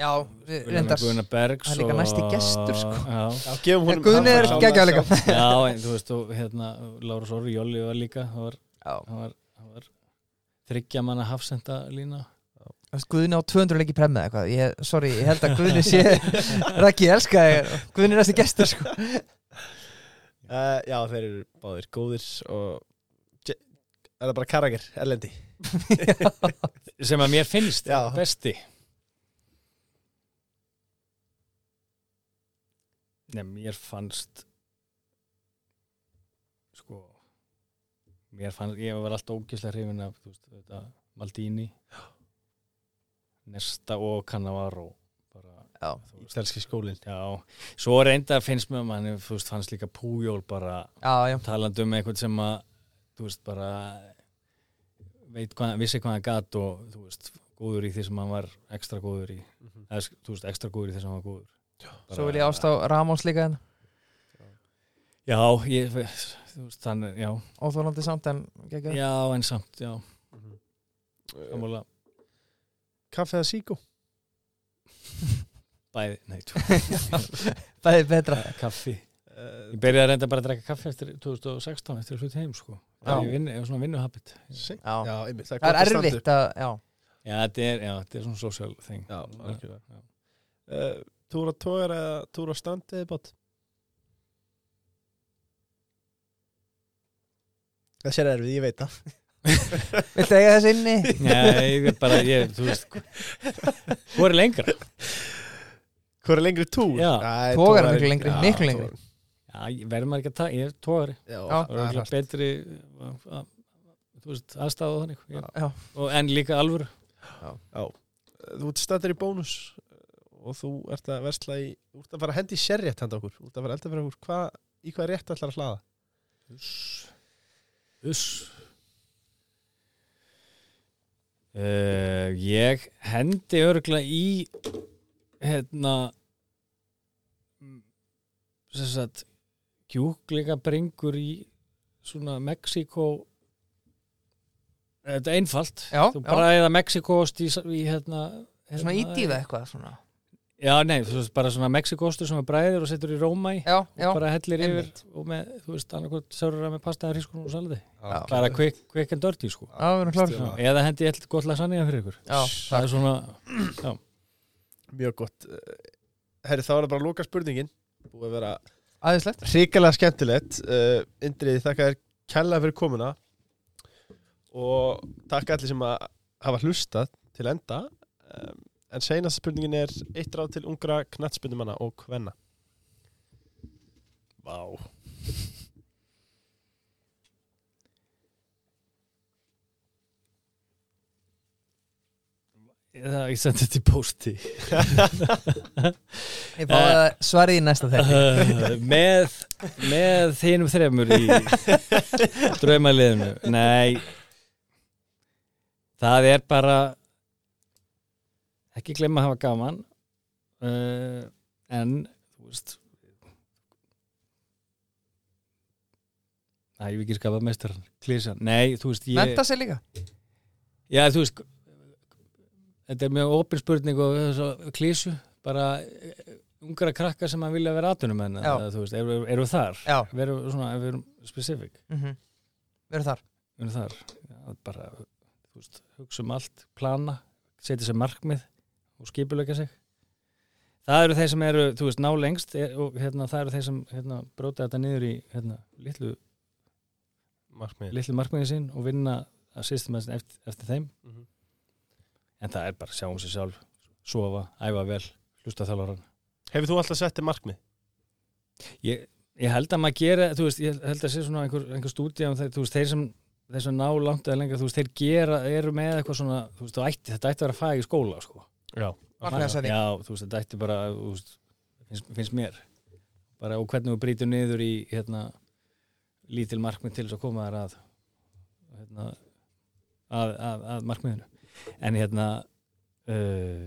Já, reyndar. Guðna Bergs Það er líka næsti gestur, sko. Já, Já, gefum honum Guðni er hann- geggjaður líka. já. En þú veist, og hérna Lára Sorri, Jolli var líka það var, var, þryggja manna hafsenda lína. Guðni á 200 leiki premmið eitthvað. Ég, Sorry, ég held að Guðni sé *laughs* Raki, ég elska þig. Guðni er næsti gestur sko. Uh, *laughs* já, þeir eru báðir góðir og er það bara karakter, erlendi? *laughs* Sem að mér finnst Já. besti Nei, mér fannst sko mér fannst, ég var alltaf ógislega hrifin af, þú veist, þetta Maldini. Nesta og Cannavaro bara, Já, Íslenski skólinn. Já svo reynda finnst mér manni, þú veist, fannst líka Pújól bara já, já. talandi um einhvern sem að þú veist bara veit hvað, vissi hvað hann gat og þú veist, góður í því sem hann var ekstra góður í, eða þú veist, ekstra góður í því sem hann var góður Svo vil ég ást á Ramos líka en Já, ég, veist, þannig, já. Óþólandi samt en geggjað. Já, en samt, já, uh, sammála. Kaffe eða síkó *laughs* bæði, nei, *laughs* Bæði betra. Kaffi. Uh, Ég byrjaði að reynda bara að drekka kaffi eftir 2016 eftir að hluti heim, sko. Ég var svona vinnuhabit. Já. Já, einmitt, það er, Það er erfitt að, já. Já, þetta er, já, þetta er svona social thing. Já. Já. uh, Túr á tógar eða túr á standi eða bát Þessi er erfið, ég veit það *laughs* Viltu eiga þess inni? Nei, ég bara, ég, þú veist Hvor er lengra? Hvað er lengri túr? Já. Æ, Togar er miklu lengri, Já, miklu lengri. Já, verður maður ekki að taka, ég er tógari Já, Já. Það það er er hart. betri að- að- þú veist, aðstæða og þannig já. Já. og, en líka alvöru Þú ert stættir í bónus og þú ert að versla í Þú ert að fara að hendi í sérrétt handa okkur. Þú ert að fara að elda fyrir okkur. Hva, Í hvað rétt ætlar að hlaða? Uss. Uss. Uh, Ég hendi örgla í hérna sem sagt kjúklinga bringur í svona Mexiko þetta er einfalt. Já, þú bara eða Mexikost í, í hérna, Svona hérna ídýða eitthvað svona Já, nei, þú veist, bara svona Mexikostur sem er bræðir og setur í í Já, og já, bara hellir yfir og með, þú veist, annarkot sörur með pastaði hrískunum og salati Já. bara quick, quick and dirty, sko. Já, við erum Já. Já, eða hendi ég eitthvað gott lasagna fyrir ykkur. Já, það er svona, *clears throat* Mjög gott. Eh, Herri, þá er það bara að loka spurningin. Búið að vera aðeinslegt hrikalega skemmtilegt. Uh, Indriði, þakka þér kærlega fyrir komuna. Og takk allir sem að hafa hlustað til enda. Um, en seinast spurningin er eitt ráð til ungra knattspyndumanna og hvenna vá. Það ég sendi þetta í posti Ég fá að svarið í næsta þegar uh, með með þínum þremur í *laughs* draumaliðinu. Nei. Það er bara ekki glemma að hafa gaman uh, en þú veist Æ, ég vil ekki skapa mestar klísa, nei, þú veist ég, Menta sig líka. Já, þú veist þetta er mjög opin spurning og klísu bara eh, ungra krakka sem að vilja vera atunum en þú veist, eru er við þar. Já, verum svona, ef við erum specific. Mm -hmm. við erum þar. Við erum þar, já, bara þú veist, hugsa um allt, plana setja sér markmið og skipuleika sig. Það eru þeir sem eru þú veist, ná lengst er, og hérna, það eru þeir sem hérna, bróta þetta niður í hérna, litlu, markmið litlu markmiði sín og vinna að systemast eftir, eftir þeim. Mhm. en það er bara að sjá um sig sjálf sofa, æfa vel, hlusta þjálfaran Hefur þú alltaf sett þér markmið? ég, ég held að maður gera þú veist, ég held að sé svona einhver, einhver stúdía um þeir, þú veist, þeir sem þeir sem ná langt eða lengra, þú veist, þeir gera eru með eitthvað svona, þú veist, ætti, þetta ætti að vera fag í skóla, sko Já. Já, þú veist, þetta ætti bara, veist finnst, finnst mér. Bara og hvernig þú brýtur niður í hérna, lítil markmið til þess að koma þær að hérna, að, að, að markmiðinu. En hérna uh,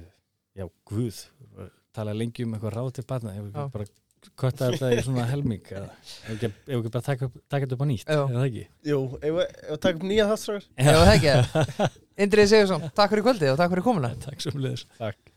já, guð tala lengi um eitthvað ráð til batna ég vil bara kötta þetta í svona helming eða? Ef ekki, ef ekki bara taka, þetta upp á nýtt Já. eða ekki? Jú, ef við taka upp nýja þáttstrákar Já, það ekki Indriði Sigursson, takk fyrir kvöldið og takk fyrir komuna. *laughs* Takk sem liðis Takk